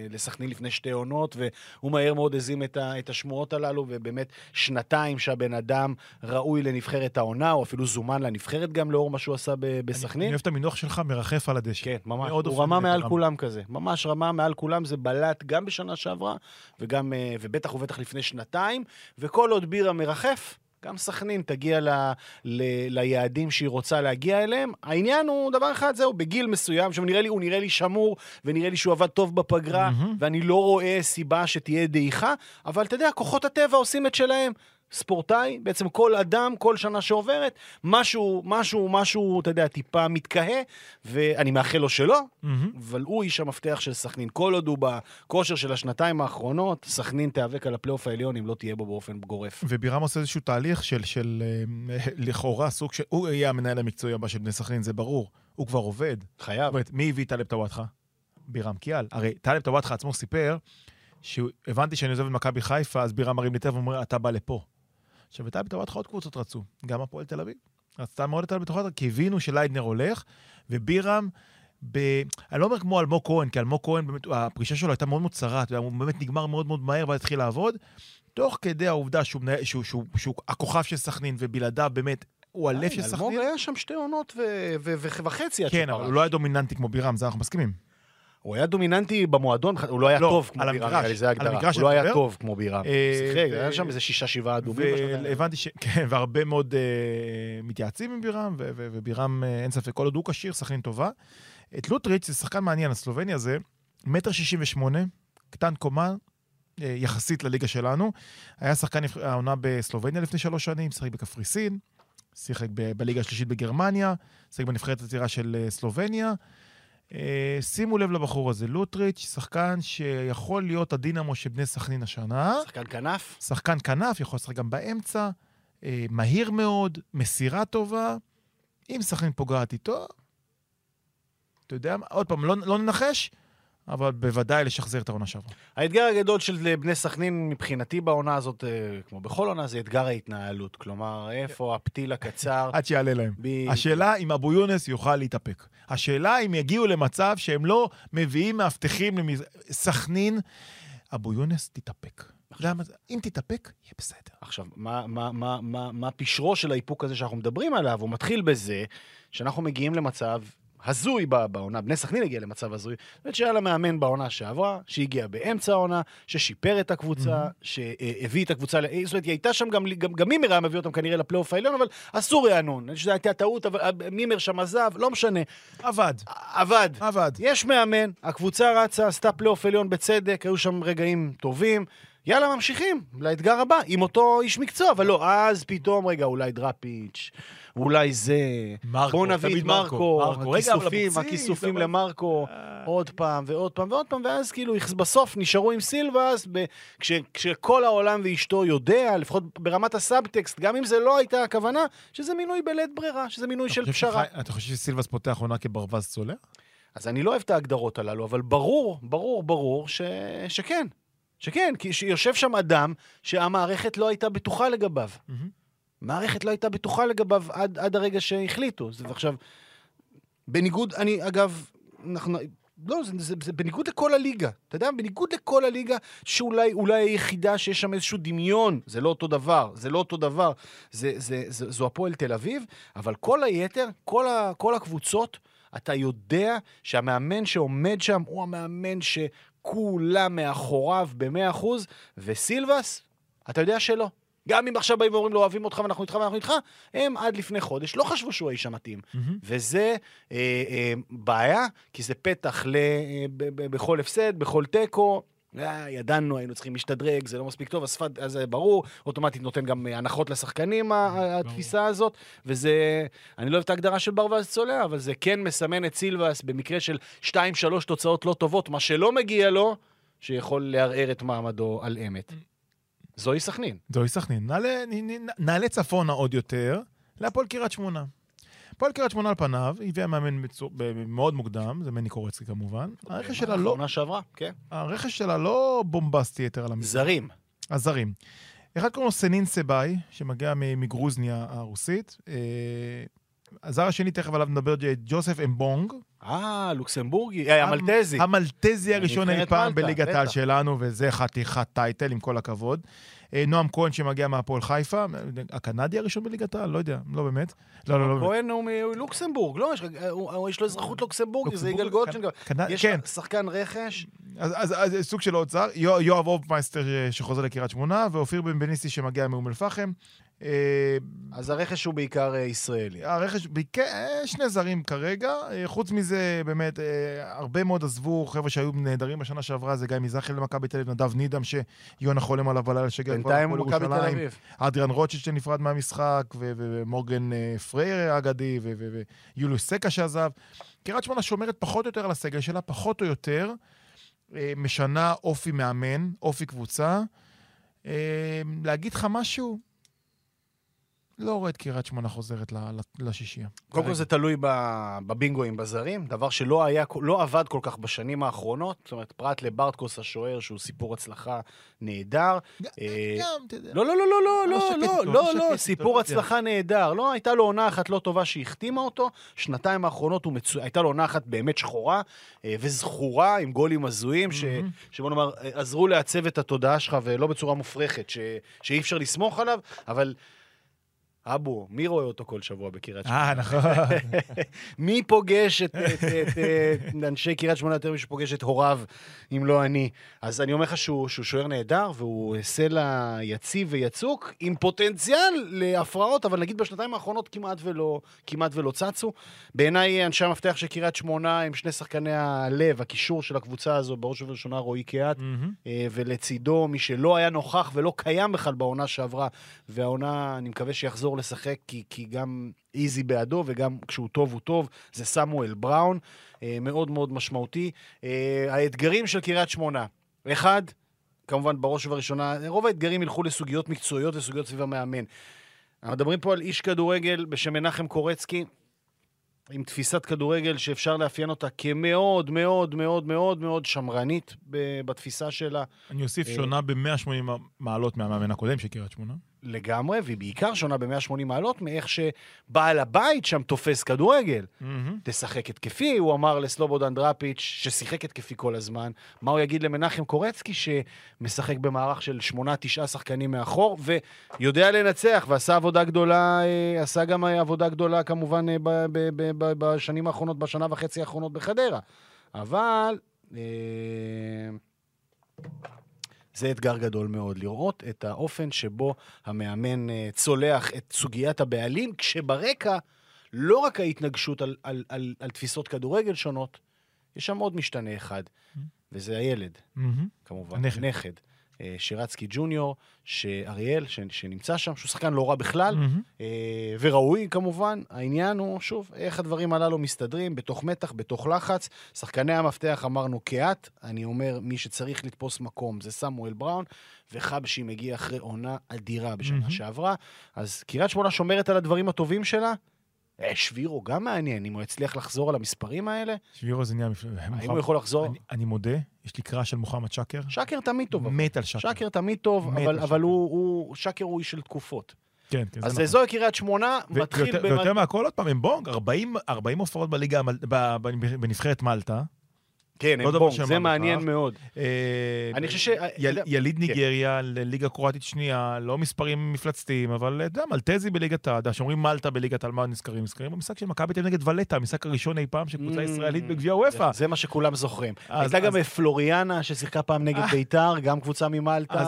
לסכנין לפני שתי עונות, והוא מהר מאוד הזים את, ה- את השמועות הללו, ובאמת שנתיים שהבן אדם ראוי לנבחרת העונה, או אפילו זומן לנבחרת גם לאור מה שהוא עשה ב- אני בסכנין. אוהב את המינוח שלך, מרחף על הדשא. כן, ממש. הוא רמה מעל. כולם כזה. ממש רמה מעל כולם, זה בלט גם בשנה שעברה, וגם, אה, ובטח ובטח לפני שנתיים, וכל עוד בירה מרחף, גם סכנין תגיע ל, ל, ליעדים שהיא רוצה להגיע אליהם. העניין הוא דבר אחד, זהו, בגיל מסוים, עכשיו נראה לי, הוא נראה לי שמור, ונראה לי שהוא עבד טוב בפגרה, מהמם. ואני לא רואה סיבה שתהיה דעיכה, אבל אתה יודע, כוחות הטבע עושים את שלהם. ספורטאי, בעצם כל אדם, כל שנה שעוברת, משהו, משהו, משהו, אתה יודע, טיפה מתקהה, ואני מאחל לו שלא, מהמם. אבל הוא איש המפתח של סכנין. כל עוד הוא בכושר של השנתיים האחרונות, סכנין תיאבק על הפלייאוף העליון אם לא תהיה בו באופן גורף. ובירם עושה איזשהו תהליך של, של אה, *laughs* לכאורה סוג של... הוא יהיה המנהל המקצועי הבא של בני סכנין, זה ברור. הוא כבר עובד. זאת חייב. אומרת, מי הביא טלב טוואטחה? בירם קיאל. הרי טלב טוואטחה עצמו סיפר, שהבנתי שאני עוזב את מכבי חיפה, אז בירם מרים לי טלפון ואומר, אתה בא לפה. עכשיו, את טלב טוואטחה עוד קבוצות רצו, גם הפועל תל אביב. רצתה מאוד את טלב טוואטחה, כי הבינו שליידנר הולך, ובירם... ב... אני לא אומר כמו אלמוג כהן, כי אלמוג כהן, באמת, הפרישה שלו הייתה מאוד מאוד אתה יודע, הוא באמת נגמר מאוד מאוד מהר ואז התחיל לעבוד. תוך כדי העובדה שהוא, שהוא, שהוא, שהוא, שהוא הכוכב של סכנין, ובלעדיו באמת, הוא הלב של אלמוג סכנין. היה שם שתי עונות ו- ו- וחצי עד כן, אבל. הוא לא היה דומיננטי כמו בירם, זה אנחנו מסכימים. הוא היה דומיננטי במועדון, הוא לא היה לא, טוב כמו המגרש, נראה לי, זה על ההגדרה. המגרש הוא לא היה מדבר. טוב כמו בירם. אה, שיחק, ו- היה שם איזה שישה, שבעה אדומים. והבנתי ש... כן, והרבה מאוד uh, מתייעצים עם בירם, ו- ו- ובירם, אין ספק, כל עוד הוא כשיר, סכנין טובה. את לוטריץ', זה שחקן מעניין, הסלובני הזה, מטר שישים ושמונה, קטן קומה, יחסית לליגה שלנו. היה שחקן העונה בסלובניה לפני שלוש שנים, שיחק בקפריסין, שיחק ב- בליגה השלישית בגרמניה, שיחק בנבחרת הצעירה של סלובניה. Uh, שימו לב לבחור הזה, לוטריץ', שחקן שיכול להיות הדינמו של בני סכנין השנה. שחקן כנף. שחקן כנף, יכול לשחק גם באמצע, אה, מהיר מאוד, מסירה טובה. אם סכנין פוגעת איתו, אתה יודע מה, עוד פעם, לא, לא ננחש, אבל בוודאי לשחזר את העונה שעברה. האתגר הגדול של בני סכנין מבחינתי בעונה הזאת, אה, כמו בכל עונה, זה אתגר ההתנהלות. כלומר, איפה הפתיל הקצר. *laughs* עד שיעלה להם. ב- השאלה אם אבו יונס יוכל להתאפק. השאלה אם יגיעו למצב שהם לא מביאים מאבטחים לסכנין, אבו יונס תתאפק. זה המצב. אם תתאפק, יהיה בסדר. עכשיו, מה, מה, מה, מה, מה פשרו של האיפוק הזה שאנחנו מדברים עליו? הוא מתחיל בזה שאנחנו מגיעים למצב הזוי בעונה, בני סכנין הגיע למצב הזוי, זאת שהיה לה מאמן בעונה שעברה, שהגיע באמצע העונה, ששיפר את הקבוצה, שהביא את הקבוצה, זאת אומרת, היא הייתה שם, גם, גם, גם מימר היה מביא אותם כנראה לפלייאוף העליון, אבל אסור רענן, שזו הייתה טעות, אבל אה, מימר שם עזב, לא משנה, עבד, עבד. עבד. יש מאמן, הקבוצה רצה, עשתה פלייאוף עליון בצדק, היו שם רגעים טובים. יאללה, ממשיכים לאתגר הבא, עם אותו איש מקצוע, אבל לא, אז פתאום, רגע, אולי דראפיץ', אולי זה... מרקו, בואו נביא את מרקו, מרקו. רגע, אבל הכיסופים, אבוקסיס, הכיסופים אבל- למרקו, אה. עוד פעם ועוד פעם ועוד פעם, ואז כאילו, בסוף נשארו עם סילבס, ב- כש- כשכל העולם ואשתו יודע, לפחות ברמת הסאבטקסט, גם אם זה לא הייתה הכוונה, שזה מינוי בלית ברירה, שזה מינוי של פשרה. שחי- אתה חושב שסילבס פותח עונה כברווז צולע? אז אני לא אוהב את ההגדרות הללו, אבל ברור, ברור, ברור ש... שכן. שכן, כי יושב שם אדם שהמערכת לא הייתה בטוחה לגביו. מערכת לא הייתה בטוחה לגביו עד, עד הרגע שהחליטו. זה, ועכשיו, בניגוד, אני, אגב, אנחנו... לא, זה, זה, זה בניגוד לכל הליגה. אתה יודע, בניגוד לכל הליגה, שאולי אולי היחידה שיש שם איזשהו דמיון, זה לא אותו דבר, זה לא אותו דבר, זה, זה, זה, זו הפועל תל אביב, אבל כל היתר, כל, ה, כל הקבוצות, אתה יודע שהמאמן שעומד שם הוא המאמן שכולם מאחוריו ב-100%, וסילבס, אתה יודע שלא. גם אם עכשיו באים ואומרים לו, אוהבים אותך ואנחנו איתך ואנחנו איתך, הם עד לפני חודש לא חשבו שהוא האיש המתאים. וזה אה, אה, בעיה, כי זה פתח ל, אה, ב, ב, בכל הפסד, בכל תיקו. אה, ידענו, היינו צריכים להשתדרג, זה לא מספיק טוב, השפת, אז זה ברור, אוטומטית נותן גם אה, הנחות לשחקנים, התפיסה הזאת, וזה, אני לא אוהב את ההגדרה של ברווז צולע, אבל זה כן מסמן את סילבס במקרה של 2-3 תוצאות לא טובות, מה שלא מגיע לו, שיכול לערער את מעמדו על אמת. זוהי סכנין. זוהי סכנין. נעלה, נעלה צפונה עוד יותר, להפועל קריית שמונה. הפועל קריית שמונה על פניו, הביאה מאמן מצו- ב- מאוד מוקדם, זה מני קורצקי כמובן. הרכש שלה לא, העונה שעברה, כן. הרכש שלה לא בומבסטי יתר על המידה. זרים. הזרים. אחד קוראים לו סנין סבאי, שמגיע מגרוזניה הרוסית. אה, הזר השני, תכף עליו נדבר, ג'וסף אמבונג. אה, לוקסמבורגי, אה, המלטזי. המלטזי הראשון אי פעם בליגת העל. שלנו, וזה חתיכת טייטל, עם כל הכבוד. אה, נועם כהן שמגיע מהפועל חיפה, הקנדי הראשון בליגת העל, לא יודע, לא באמת. לא, לא, לא. כהן הוא מלוקסמבורג, לא? יש הוא- יש לו אזרחות לוקסמבורגית, זה יגאל גולדשטיין. יש כן. שחקן רכש, אז, סוג של יו- יואב אופמייסטר שחוזר לקריית שמונה, ואופיר בן בניסי שמגיע מאום אל-פחם. אז הרכש הוא בעיקר אה, ישראלי. הרכש, בעיקר, אה, שני זרים כרגע, אה, חוץ מזה, באמת, הרבה מאוד עזבו, חבר'ה שהיו נהדרים בשנה שעברה, זה גיא מזרחי למכבי תל אביב, נדב נידם, שיונה חולם עליו בלילה שהגיע כבר בינתיים הוא להפועל מכבי תל ירושלים. אביב. אדריאן רוטשילד שנפרד מהמשחק, ומורגן פרייר האגדי, ו- ו- ויוליוס סקה שעזב. קריית שמונה שומרת פחות או יותר על הסגל שלה, פחות או יותר משנה אופי מאמן, אופי קבוצה. להגיד לך משהו? לא רואה את קריית שמונה חוזרת לשישייה. קודם כל זה תלוי בבינגואים בזרים, דבר שלא היה, לא עבד כל כך בשנים האחרונות, זאת אומרת, פרט לברטקוס השוער, שהוא סיפור הצלחה נהדר. אה, גם, אתה יודע. לא, לא, לא, לא, לא, לא לא, לא, לא, לא לא, סיפור. הצלחה נהדר. לא, הייתה לו עונה אחת לא טובה שהחתימה אותו, שנתיים האחרונות. הייתה לו עונה אחת באמת שחורה אה, וזכורה, עם גולים הזויים. שבוא נאמר, אה, עזרו לעצב את התודעה שלך, ולא בצורה מופרכת. שאי אפשר לסמוך עליו, אבל... אבו, מי רואה אותו כל שבוע בקריית שמונה? אה, נכון. *laughs* מי פוגש את, את, את, את אנשי קריית שמונה יותר משהוא פוגש את הוריו, אם לא אני? אז אני אומר לך שהוא, שהוא שוער נהדר, והוא סלע יציב ויצוק, עם פוטנציאל להפרעות, אבל נגיד בשנתיים האחרונות כמעט ולא, כמעט ולא צצו. בעיניי אנשי המפתח של קריית שמונה הם שני שחקני הלב, הקישור של הקבוצה הזו, בראש ובראשונה רועי קיאט. אה, ולצידו מי שלא היה נוכח ולא קיים בכלל בעונה שעברה, והעונה, אני מקווה שיחזור לשחק, כי, כי גם איזי בעדו וגם כשהוא טוב הוא טוב, זה סמואל בראון, אה, מאוד מאוד משמעותי. אה, האתגרים של קריית שמונה, אחד, כמובן בראש ובראשונה, רוב האתגרים ילכו לסוגיות מקצועיות וסוגיות סביב המאמן. אנחנו מדברים פה על איש כדורגל בשם מנחם קורצקי, עם תפיסת כדורגל שאפשר לאפיין אותה כמאוד מאוד מאוד מאוד מאוד שמרנית בתפיסה שלה. אני אוסיף אה, שונה ב-180 מעלות מהמאמן הקודם של קריית שמונה. לגמרי, והיא בעיקר שונה ב-180 מעלות מאיך שבעל הבית שם תופס כדורגל. מהמם. תשחק התקפי, הוא אמר לסלובודן דראפיץ', ששיחק התקפי כל הזמן. מה הוא יגיד למנחם קורצקי, שמשחק במערך של שמונה, תשעה שחקנים מאחור, ויודע לנצח, ועשה עבודה גדולה, אה, עשה גם אה, עבודה גדולה כמובן אה, ב- ב- ב- בשנים האחרונות, בשנה וחצי האחרונות בחדרה. אבל... אה, זה אתגר גדול מאוד, לראות את האופן שבו המאמן אה, צולח את סוגיית הבעלים, כשברקע לא רק ההתנגשות על, על, על, על תפיסות כדורגל שונות, יש שם עוד משתנה אחד, וזה הילד, מהמם. כמובן. הנכד. נכד. אה, שירצקי ג'וניור, שאריאל, ש, שנמצא שם, שהוא שחקן לא רע בכלל. אה, וראוי כמובן. העניין הוא, שוב, איך הדברים הללו מסתדרים, בתוך מתח, בתוך לחץ. שחקני המפתח אמרנו קיאט, אני אומר, מי שצריך לתפוס מקום זה סמואל בראון, וחבשי מגיע אחרי עונה אדירה בשנה מהמם. שעברה. אז קריית שמונה שומרת על הדברים הטובים שלה. אה, שבירו גם מעניין, אם הוא יצליח לחזור על המספרים האלה, שבירו זה נהיה... מפ- האם הוא יכול לחזור? אני- אני מודה, יש לי קראש של מוחמד שקר. שקר תמיד טוב. מת על שקר. שקר תמיד טוב, אבל, אבל. הוא, הוא, שקר הוא איש של תקופות. כן, כן, אז נכון. זוהי קריית שמונה, מתחיל ויותר- במה- ויותר מהכל, עוד פעם, אמבונג, 40 40 הופעות בליגה, בנבחרת מלטה. כן, לא אמבונג, זה מעניין בכך. מאוד. אה, אני חושב ש... יל- יליד כן. ניגריה לליגה קרואטית שנייה, לא מספרים מפלצתיים, אבל אתה יודע, מלטזי בליגת העדה, שאומרים מלטה בליגת העל, מה נזכרים? נזכרים במשחק של מכבי תל נגד ולטה, המשחק הראשון אי פעם של קבוצה Mm. ישראלית בגביע וופא. זה מה שכולם זוכרים. אז- הייתה גם פלוריאנה, ששיחקה פעם נגד אה. ביתר, גם קבוצה ממלטה. אז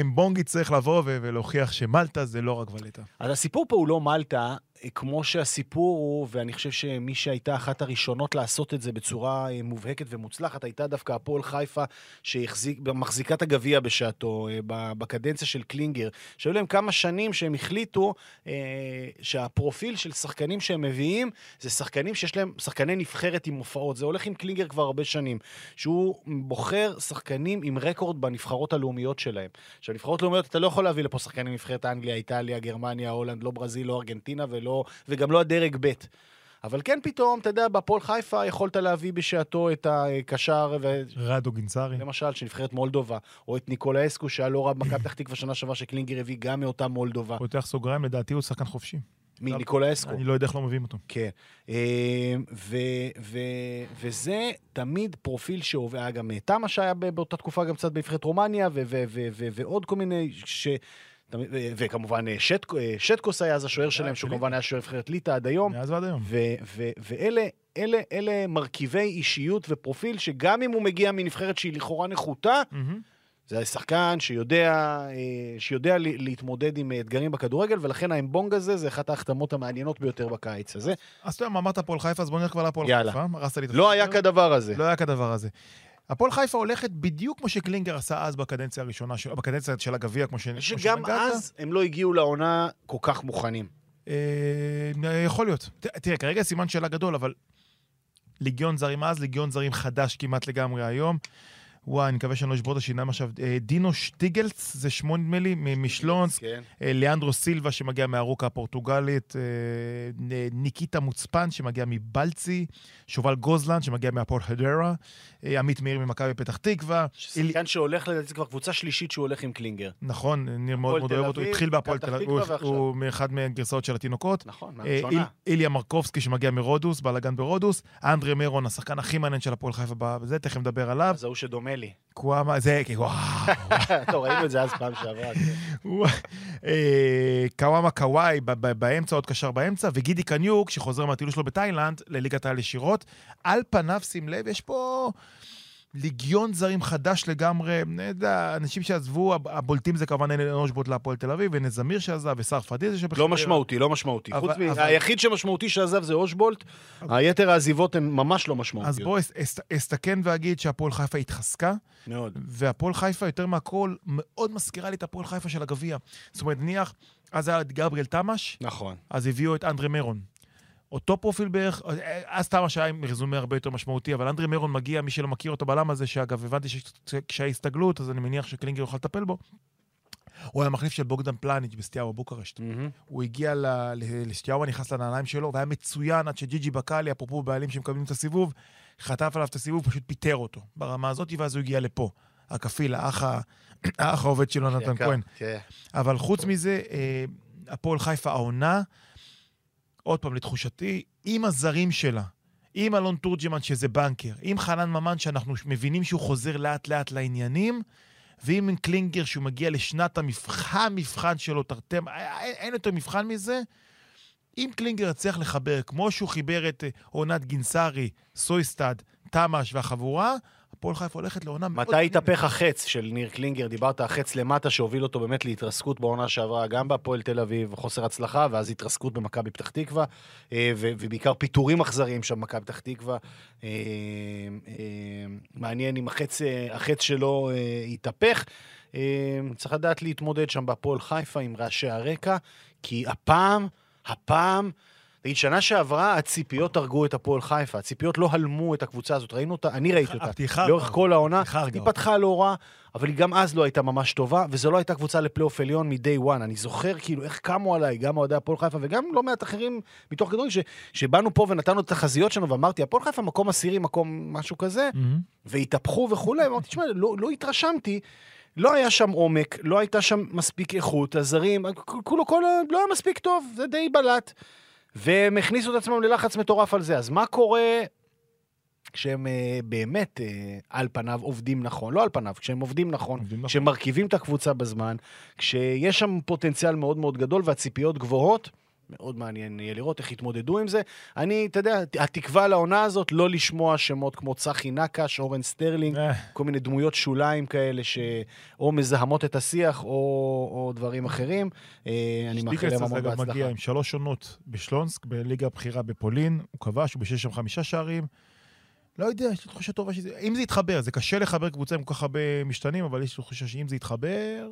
אמבונג- יצטרך לבוא ולהוכיח שמלטה זה לא רק ולטה. אז הסיפור פה הוא לא מלטה, אה, כמו שהסיפור הוא, ואני חושב שמי שהייתה אחת הראשונות לעשות את זה בצורה אה, מובהקת ומוצלחת, הייתה דווקא הפועל חיפה, שמחזיקה את הגביע בשעתו, אה, בקדנציה של קלינגר, שהיו להם כמה שנים שהם החליטו אה, שהפרופיל של שחקנים שהם מביאים, זה שחקנים שיש להם, שחקני נבחרת עם הופעות. זה הולך עם קלינגר כבר הרבה שנים, שהוא בוחר שחקנים עם רקורד בנבחרות הלאומיות שלהם. עכשיו, נבחרות לאומיות, אתה לא יכול להביא לפה שחקנים מנבחרת אנגליה, איטליה, גרמניה, הולנד, לא ברזיל, לא ארגנטינה ולא ולא, וגם לא הדרג ב'. אבל כן פתאום, אתה יודע, בהפועל חיפה יכולת להביא בשעתו את הקשר, ו... רדו גינסארי. למשל, של נבחרת מולדובה, או את ניקולה אסקו, שהיה לא רע במכבי פתח תקווה שנה שעברה, שקלינגר הביא גם מאותה מולדובה, פותח סוגריים, לדעתי הוא שחקן חופשי. מניקולה אסקו. אני לא יודע איך לא מביאים אותו. כן. אה, ו, ו, וזה תמיד פרופיל היה גם תמה שהיה באותה תקופה גם קצת בנבחרת רומניה, ו, ו, ו, ו, ועוד כל מיני, ש... ו- וכמובן אה, שטק, אה, שטקוס היה אז השוער שלהם, שהוא. כמובן היה שוער נבחרת ליטא עד היום. מאז ועד היום. ו- ו- ואלה אלה, אלה מרכיבי אישיות ופרופיל שגם אם הוא מגיע מנבחרת שהיא לכאורה נחותה. זה שחקן שיודע, אה, שיודע להתמודד עם אתגרים בכדורגל, ולכן האמבונג הזה זה אחת ההחתמות המעניינות ביותר בקיץ הזה. אז אתה יודע אמרת הפועל חיפה, אז בוא נלך כבר להפועל יאללה. חיפה. את לא היה. כדבר הזה. לא היה כדבר הזה. הפועל חיפה הולכת בדיוק כמו שקלינגר עשה אז בקדנציה הראשונה, של- בקדנציה של הגביע, כמו ש- כמו שגם שנגעת. אז הם לא הגיעו לעונה כל כך מוכנים. אה, יכול להיות. ת- תראה, כרגע סימן שאלה גדול, אבל ליגיון זרים אז, ליגיון זרים חדש כמעט לגמרי היום. וואי, אני מקווה שאני לא אשבור את השיניים עכשיו. אה, דינו שטיגלץ, זה שמו נדמה לי, מ- משלונסק. כן. אה, ליאנדרו סילבה שמגיע מהרוקה הפורטוגלית, אה, ניקיטה מוצפן שמגיע מבלצי, שובל גוזלן שמגיע מהפועל חדרה, אה, עמית מאיר ממכבי פתח תקווה. שחקן שהולך, לדעתי, כבר קבוצה שלישית שהוא הולך עם קלינגר. נכון, ניר מאוד מאוד אוהב אותו, אביב, התחיל בהפועל תל אביב, הוא-. הוא מאחד מהגרסאות של התינוקות. נכון, מהראשונה. איל- איליה מרקובסקי שמגיע מרודוס, בלאגן ברודוס, אנדרי מרון, השחקן הכי מעניין של הפועל חיפה בזה, תכף נדבר עליו. אז ההוא שדומה לי. קוואמה, זה, וואו. *laughs* טוב, ראינו את זה אז פעם שעברה. כן. אה, קוואמה קוואי באמצע, עוד קשר באמצע, וגידי קניוק, שחוזר מהטיול שלו בתאילנד, לליגת העל ישירות. על פניו, שים לב, יש פה ליגיון זרים חדש לגמרי. יודע, אנשים שעזבו, הב- הבולטים זה כמובן אלה אנושבוט להפועל תל אביב, ונס זמיר שעזב, ושר פדיזה שבחדרה. לא משמעותי, לא משמעותי. אבל- חוץ. אבל- היחיד שמשמעותי שעזב זה אושבולט, היתר העזיבות הן ממש לא אז משמעותיות. בוא אס- אס- אסתכן ואגיד שהפועל חיפה התחזקה, מאוד. והפועל חיפה, יותר מהכל, מאוד מזכירה לי את הפועל חיפה של הגביע. זאת אומרת, נניח, אז היה את גבריאל תמש, נכון. אז הביאו את אנדרי מרון. אותו פרופיל בערך, אז תמש היה עם רזומה הרבה יותר משמעותי, אבל אנדרי מרון מגיע, מי שלא מכיר אותו בלם הזה, שאגב, הבנתי שכשהיה הסתגלות, אז אני מניח שקלינגר יוכל לטפל בו. הוא היה מחליף של בוגדן פלניץ' בסטיארו בוקרשט. מהמם. הוא הגיע ל- ל- לסטיארו, נכנס לנעליים שלו, והיה מצוין עד שג'יג'י בקאלי, אפרופו בעלים שמקבלים את הסיבוב, חטף עליו את הסיבוב, פשוט פיטר אותו ברמה הזאת, ואז הוא הגיע לפה. הכפיל, האח העובד שלו, נתן כהן. כן. אבל חוץ מזה, אה, הפועל חיפה העונה, עוד פעם, לתחושתי, עם הזרים שלה, עם אלון תורג'מן שזה בנקר, עם חנן ממן שאנחנו מבינים שהוא חוזר לאט לאט לעניינים, ועם קלינגר שהוא מגיע לשנת המבחן, המבחן שלו, תרתי, אין, אין יותר מבחן מזה. אם קלינגר יצליח לחבר, כמו שהוא חיבר את אה, עונת גינסארי, סויסטד, תמ"ש והחבורה, הפועל חיפה הולכת לעונה מאוד... מתי התהפך החץ של ניר קלינגר? דיברת החץ למטה שהוביל אותו באמת להתרסקות בעונה שעברה, גם בהפועל תל אביב, חוסר הצלחה, ואז התרסקות במכבי פתח תקווה, אה, ובעיקר פיטורים אכזריים שם במכבי פתח תקווה. אה, אה, מעניין אם החץ, החץ שלו התהפך. צריך לדעת להתמודד שם בהפועל חיפה עם רעשי הרקע, כי הפעם, הפעם... תגיד, שנה שעברה הציפיות הרגו את הפועל חיפה, הציפיות לא הלמו את הקבוצה הזאת, ראינו אותה, אני ראיתי אותה. לאורך כל העונה, היא. פתחה לא רע, אבל היא גם אז לא הייתה ממש טובה, וזו לא הייתה קבוצה לפלייאוף עליון מ-day one. אני זוכר כאילו איך קמו עליי, גם אוהדי הפועל חיפה וגם לא מעט אחרים מתוך גדולים, ש- שבאנו פה ונתנו את התחזיות שלנו, ואמרתי, הפועל חיפה מקום עשירי, מקום משהו כזה. והתהפכו וכולי, אמרתי, תשמע, לא, לא התרשמתי. לא היה שם עומק, לא הייתה שם מספיק איכות, הזרים, כולו, כל, ה- לא היה מספיק טוב, זה די בלט. והם הכניסו את עצמם ללחץ מטורף על זה. אז מה קורה כשהם אה, באמת אה, על פניו עובדים נכון? לא על פניו, כשהם עובדים נכון, עובדים נכון. כשהם מרכיבים את הקבוצה בזמן, כשיש שם פוטנציאל מאוד מאוד גדול והציפיות גבוהות, מאוד מעניין יהיה לראות איך יתמודדו עם זה. אני, אתה יודע, התקווה לעונה הזאת, לא לשמוע שמות כמו צחי נקש, אורן סטרלינג, אה, כל מיני דמויות שוליים כאלה שאו מזהמות את השיח או, או דברים אחרים. אה, אני מאחל שטיקלס להם המון גם מגיע בהצלחה. עם שלוש עונות בשלונסק, בליגה הבכירה בפולין, הוא כבש, הוא בשש שם חמישה שערים. לא יודע, יש לי תחושה טובה שזה... אם זה יתחבר, זה קשה לחבר קבוצה עם כל כך הרבה משתנים, אבל יש לי תחושה שאם זה יתחבר,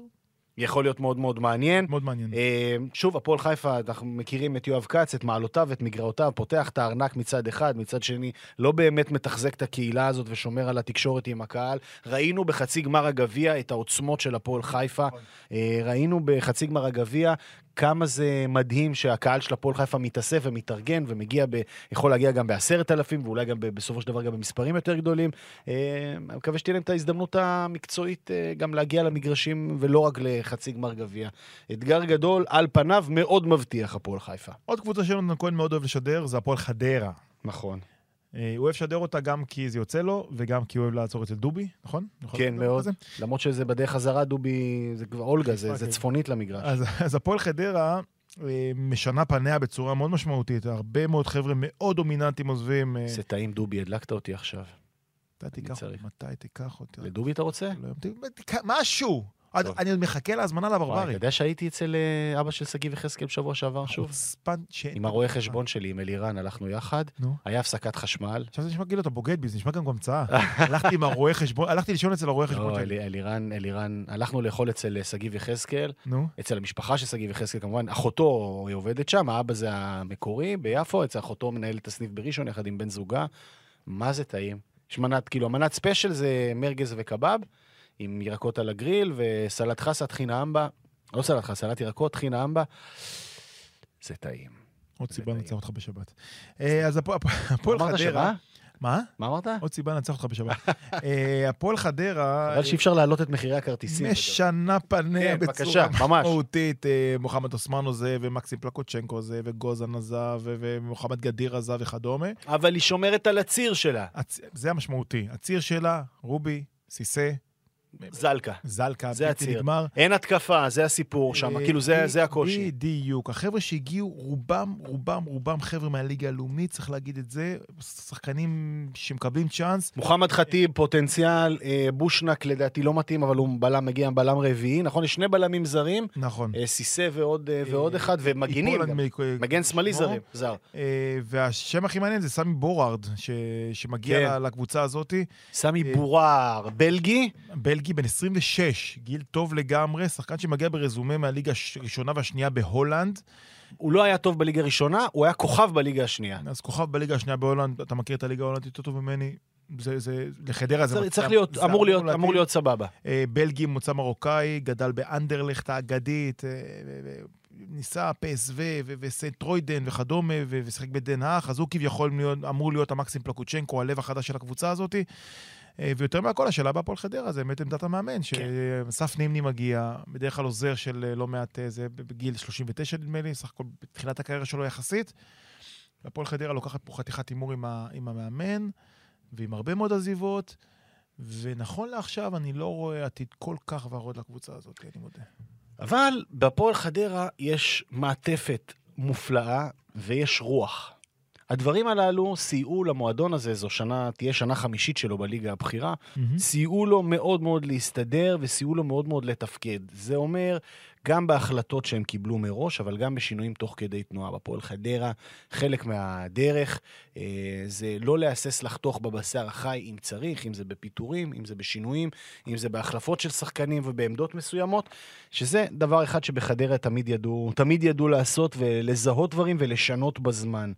יכול להיות מאוד מאוד מעניין. מאוד מעניין. אה, שוב, הפועל חיפה, אנחנו מכירים את יואב כץ, את מעלותיו, את מגרעותיו, פותח את הארנק מצד אחד, מצד שני, לא באמת מתחזק את הקהילה הזאת ושומר על התקשורת עם הקהל. ראינו בחצי גמר הגביע את העוצמות של הפועל חיפה. אה, ראינו בחצי גמר הגביע כמה זה מדהים שהקהל של הפועל חיפה מתאסף ומתארגן ומגיע, ב, יכול להגיע גם בעשרת אלפים ואולי גם ב, בסופו של דבר גם במספרים יותר גדולים. אה, אני מקווה שתהיה להם את ההזדמנות המקצועית אה, גם להגיע למגרשים ולא רק לחצי גמר גביע. אתגר גדול, על פניו מאוד מבטיח הפועל חיפה. עוד קבוצה שיונתן כהן מאוד אוהב לשדר, זה הפועל חדרה. נכון. אה, הוא אוהב לשדר אותה גם כי זה יוצא לו, וגם כי הוא אוהב לעצור אצל דובי, נכון? נכון כן, מאוד. למרות שזה בדרך חזרה, דובי, זה כבר אולגה, זה, זה כן. צפונית למגרש. אז, אז הפועל חדרה אה, משנה פניה בצורה מאוד משמעותית. הרבה מאוד חבר'ה מאוד דומיננטיים עוזבים. אה, זה טעים, דובי, הדלקת אותי עכשיו. אתה תיקח. אותי, מתי תיקח אותי? לדובי אתה רוצה? לא, משהו! אני עוד מחכה להזמנה לברברי. אתה יודע שהייתי אצל אה, אבא של שגיב יחזקאל בשבוע שעבר שוב? עם הרואה חשבון שלי, עם אלירן, הלכנו יחד. היה הפסקת חשמל. עכשיו זה נשמע כאילו אתה בוגד בי, זה נשמע גם המצאה. *laughs* הלכתי עם הרואה חשבון, הלכתי לישון אצל הרואה חשבון לא, שלי. אלי- אלירן, אלירן, הלכנו לאכול אצל אה, שגיב יחזקאל. אצל המשפחה של שגיב יחזקאל, כמובן, אחותו היא עובדת שם, האבא זה המקורי ביפו, אצל אחותו מנהל את הסניף בראשון יחד עם בן זוגה. מה זה טעים? יש מנת, כאילו, המנת ספיישל זה מרגז וקבב, עם ירקות על הגריל, וסלט חסה, טחינה אמבה, לא סלט חסה, סלט ירקות, טחינה אמבה. זה טעים. עוד סיבה. לנצח אותך בשבת. אה, אז הפוע- הפועל חדרה... מה? מה אמרת? עוד סיבה לנצח אותך בשבת. *laughs* אה, הפועל חדרה... חבל שאי אפשר להעלות את מחירי הכרטיסים. משנה פניה כן, בצורה. משמעותית. אה, מוחמד אוסמן עוזב, ומקסים פלקוצ'נקו עוזב, וגוזן עזב, ומוחמד גדיר עזב וכדומה. אבל היא שומרת על הציר שלה. זה המשמעותי. הציר שלה, רובי, סיסא, זלקה. זלקה, זה בלתי הציר. נגמר. אין התקפה, זה הסיפור שם, אה, כאילו זה זה הקושי. בדיוק. החבר'ה שהגיעו, רובם, רובם, רובם חבר'ה מהליגה הלאומית, צריך להגיד את זה. שחקנים שמקבלים צ'אנס. מוחמד ח'טיב, פוטנציאל, אה, בושנק לדעתי לא מתאים, אבל הוא בלם, מגיע בלם רביעי, נכון? יש שני בלמים זרים, נכון. אה, סיסא ועוד ועוד אחד, ומגינים מגן שמאלי. זרים, זר. והשם הכי מעניין זה סמי בורארד, ש... שמגיע כן. לקבוצה הזאת. סמי אה, בורר, בלגי, בלגי בן 26, גיל טוב לגמרי, שחקן שמגיע ברזומה מהליגה הראשונה והשנייה בהולנד. הוא לא היה טוב בליגה הראשונה, הוא היה כוכב בליגה השנייה. אז כוכב בליגה השנייה בהולנד, אתה מכיר את הליגה ההולנדית יותר טוב ממני? זה, זה, לחדרה זה... צריך- להיות, זה אמור להיות. אמור להיות סבבה. אה, בלגי מוצא מרוקאי, גדל באנדרלכט האגדית, אה, ו- ניסה פסו ו- וסנט טרוידן וכדומה, ושיחק בדן האח, אז הוא כביכול אמור להיות המקסים פלקוצ'נקו, הלב החדש של הקבוצה הזאת. אה, ויותר מהכל, השאלה בהפועל חדרה, זה באמת עמדת המאמן, שאסף נימני מגיע, בדרך כלל עוזר של אה, לא מעט, אה, זה בגיל 39 נדמה לי, סך הכל בתחילת הקריירה שלו יחסית. והפועל חדרה לוקחת פה חתיכת הימור עם, ה- עם המאמן, ועם הרבה מאוד עזיבות. ונכון לעכשיו, אני לא רואה עתיד כל כך ורוד לקבוצה הזאת, אני מודה. אבל בהפועל חדרה יש מעטפת מופלאה ויש רוח. הדברים הללו סייעו למועדון הזה, זו שנה, תהיה שנה חמישית שלו בליגה הבכירה, סייעו לו מאוד מאוד להסתדר וסייעו לו מאוד מאוד לתפקד. זה אומר, גם בהחלטות שהם קיבלו מראש, אבל גם בשינויים תוך כדי תנועה. בפועל חדרה, חלק מהדרך אה, זה לא להסס לחתוך בבשר החי אם צריך, אם זה בפיטורים, אם זה בשינויים, אם זה בהחלפות של שחקנים ובעמדות מסוימות, שזה דבר אחד שבחדרה תמיד ידעו, תמיד ידעו לעשות ולזהות דברים ולשנות בזמן.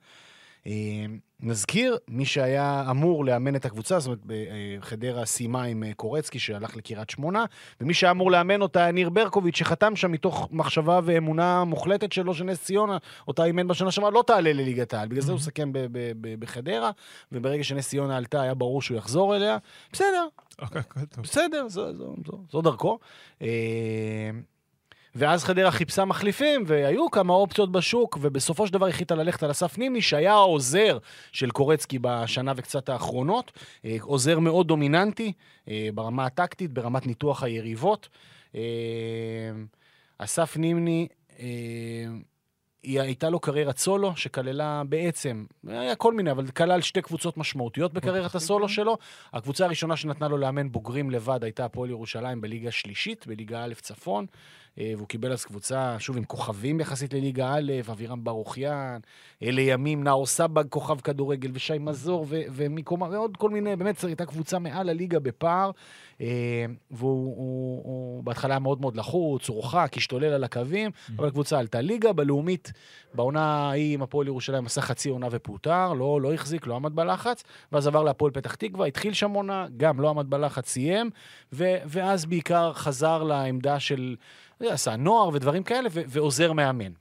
אה, נזכיר, מי שהיה אמור לאמן את הקבוצה, זאת אומרת, אה, חדרה סיימה עם אה, קורצקי שהלך לקריית שמונה, ומי שהיה אמור לאמן אותה היה ניר ברקוביץ', שחתם שם מתוך מחשבה ואמונה מוחלטת שלו שנס ציונה, אותה אימן בשנה שעברה, לא תעלה לליגת העל. בגלל זה הוא סכם ב- ב- בחדרה, וברגע שנס ציונה עלתה, היה ברור שהוא יחזור אליה. בסדר, אוקיי. בסדר, זו דרכו. ואז חדרה חיפשה מחליפים, והיו כמה אופציות בשוק, ובסופו של דבר החליטה ללכת על אסף נימני, שהיה העוזר של קורצקי בשנה וקצת האחרונות. אה, עוזר מאוד דומיננטי אה, ברמה הטקטית, ברמת ניתוח היריבות. אה, אסף נימני, היא הייתה לו קריירת סולו, שכללה בעצם, היה כל מיני, אבל כלל שתי קבוצות משמעותיות בקריירת הסולו שלו. הקבוצה הראשונה שנתנה לו לאמן בוגרים לבד הייתה הפועל ירושלים בליגה שלישית, בליגה א' צפון. אה, והוא קיבל אז קבוצה, שוב, עם כוכבים יחסית לליגה א', אבירם ברוכיאן, אה, לימים נאור סבג, כוכב כדורגל, ושי מזור, ו- ומקומה, ועוד כל מיני, באמת, הייתה קבוצה מעל הליגה בפער. אה, והוא הוא, הוא בהתחלה היה מאוד מאוד לחוץ, הורחק, השתולל על הקווים, אבל הקבוצה עלתה ליגה. בלאומית, בעונה ההיא עם הפועל ירושלים עשה חצי עונה ופוטר, לא, לא החזיק, לא עמד בלחץ, ואז עבר להפועל פתח תקווה, התחיל שם עונה, גם לא עמד בלחץ, סיים, ו- ואז בעיקר חזר לעמדה של עשה נוער ודברים כאלה, ו- ועוזר מאמן.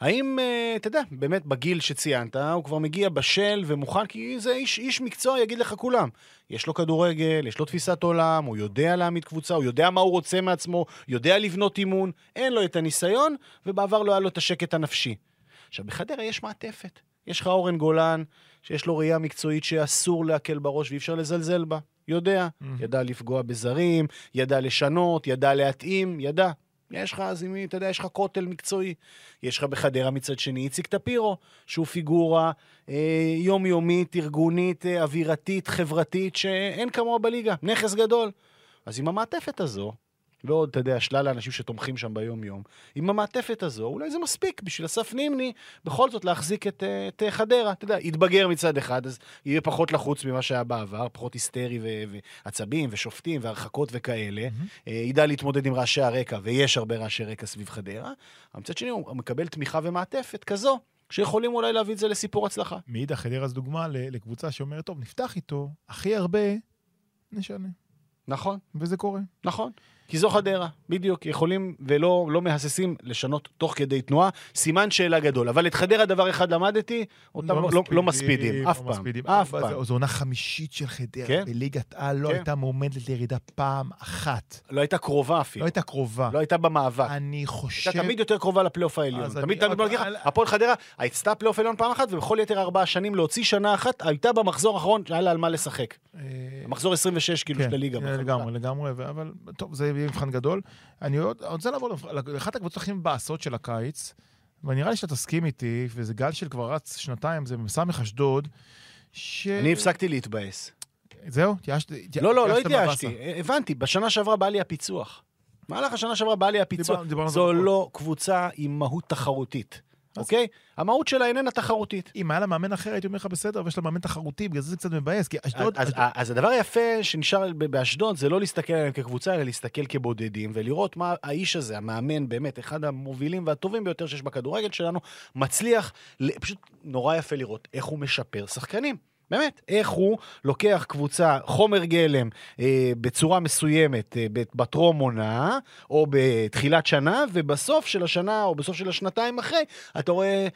האם, אה, אתה יודע, באמת בגיל שציינת, הוא כבר מגיע בשל ומוכן, כי זה איש, איש מקצוע, יגיד לך כולם. יש לו כדורגל, יש לו תפיסת עולם, הוא יודע להעמיד קבוצה, הוא יודע מה הוא רוצה מעצמו, יודע לבנות אימון, אין לו את הניסיון, ובעבר לא היה לו את השקט הנפשי. עכשיו, בחדרה יש מעטפת. יש לך אורן גולן, שיש לו ראייה מקצועית שאסור להקל בראש ואי אפשר לזלזל בה. יודע, ידע לפגוע בזרים, ידע לשנות, ידע להתאים, ידע. יש לך, אז אם אתה יודע, יש לך כותל מקצועי. יש לך בחדרה מצד שני איציק טפירו, שהוא פיגורה אה, יומיומית, ארגונית, אה, אווירתית, חברתית, שאין כמוה בליגה. נכס גדול. אז עם המעטפת הזו, ועוד, אתה יודע, שלל האנשים שתומכים שם ביום-יום, עם המעטפת הזו, אולי זה מספיק בשביל אסף נימני בכל זאת להחזיק את, אה, את אה, חדרה. אתה יודע, יתבגר מצד אחד, אז יהיה פחות לחוץ ממה שהיה בעבר, פחות היסטרי ועצבים ושופטים והרחקות וכאלה. אה, ידע להתמודד עם רעשי הרקע, ויש הרבה רעשי רקע סביב חדרה. אבל מצד שני, הוא מקבל תמיכה ומעטפת כזו, שיכולים אולי להביא את זה לסיפור הצלחה. מאידך, חדרה זו דוגמה לקבוצה שאומרת, טוב, נפתח איתו, הכי הרבה, נשנה. נכון, וזה קורה. נכון. כי זו חדרה, בדיוק, יכולים ולא לא מהססים לשנות תוך כדי תנועה, סימן שאלה גדול. אבל את חדרה דבר אחד למדתי, אותם לא, לא, לא מספידים, אף לא פעם, מספידים. אף פעם. זו עונה חמישית של חדרה כן. בליגת על, לא כן. הייתה מועמדת לירידה פעם אחת. לא הייתה קרובה לא אפילו, הייתה קרובה. לא הייתה במאבק. אני חושב... הייתה תמיד יותר קרובה לפלייאוף העליון. תמיד, תמיד, נגיד לך, הפועל חדרה הייתה פלייאוף עליון פעם אחת, ובכל יתר ארבעה שנים להוציא שנה אחת, הייתה במחזור האחרון שהיה לה על מה לשחק. אה, המחזור 26 כאילו של הליגה. כן. לגמרי, לגמרי, אבל טוב, זה יהיה מבחן גדול. אני עוד- רוצה לעבור לאחת הקבוצות הכי מבאסות של הקיץ, ונראה לי שאתה תסכים איתי, וזה גל של כבר רץ שנתיים, זה מסמך אשדוד, ש... אני הפסקתי להתבאס. זהו? התייאשת? לא, לא, לא התייאשת התייאשתי. הבנתי, בשנה שעברה בא לי הפיצוח. במהלך השנה שעברה בא לי הפיצוח. זו. לא קבוצה עם מהות תחרותית, אוקיי? המהות שלה איננה תחרותית. אם היה לה מאמן אחר, הייתי אומר לך בסדר, ויש לה מאמן תחרותי, בגלל זה זה קצת מבאס, כי אשדוד... אז, אשדוד- אז הדבר היפה שנשאר באשדוד זה לא להסתכל עליהם כקבוצה, אלא להסתכל כבודדים, ולראות מה האיש הזה, המאמן, באמת, אחד המובילים והטובים ביותר שיש בכדורגל שלנו, מצליח, פשוט נורא יפה לראות איך הוא משפר שחקנים. באמת, איך הוא לוקח קבוצה, חומר גלם, אה, בצורה מסוימת, אה, בטרום עונה, או בתחילת שנה, ובסוף של השנה, או בסוף של השנתיים אחרי, אתה רואה,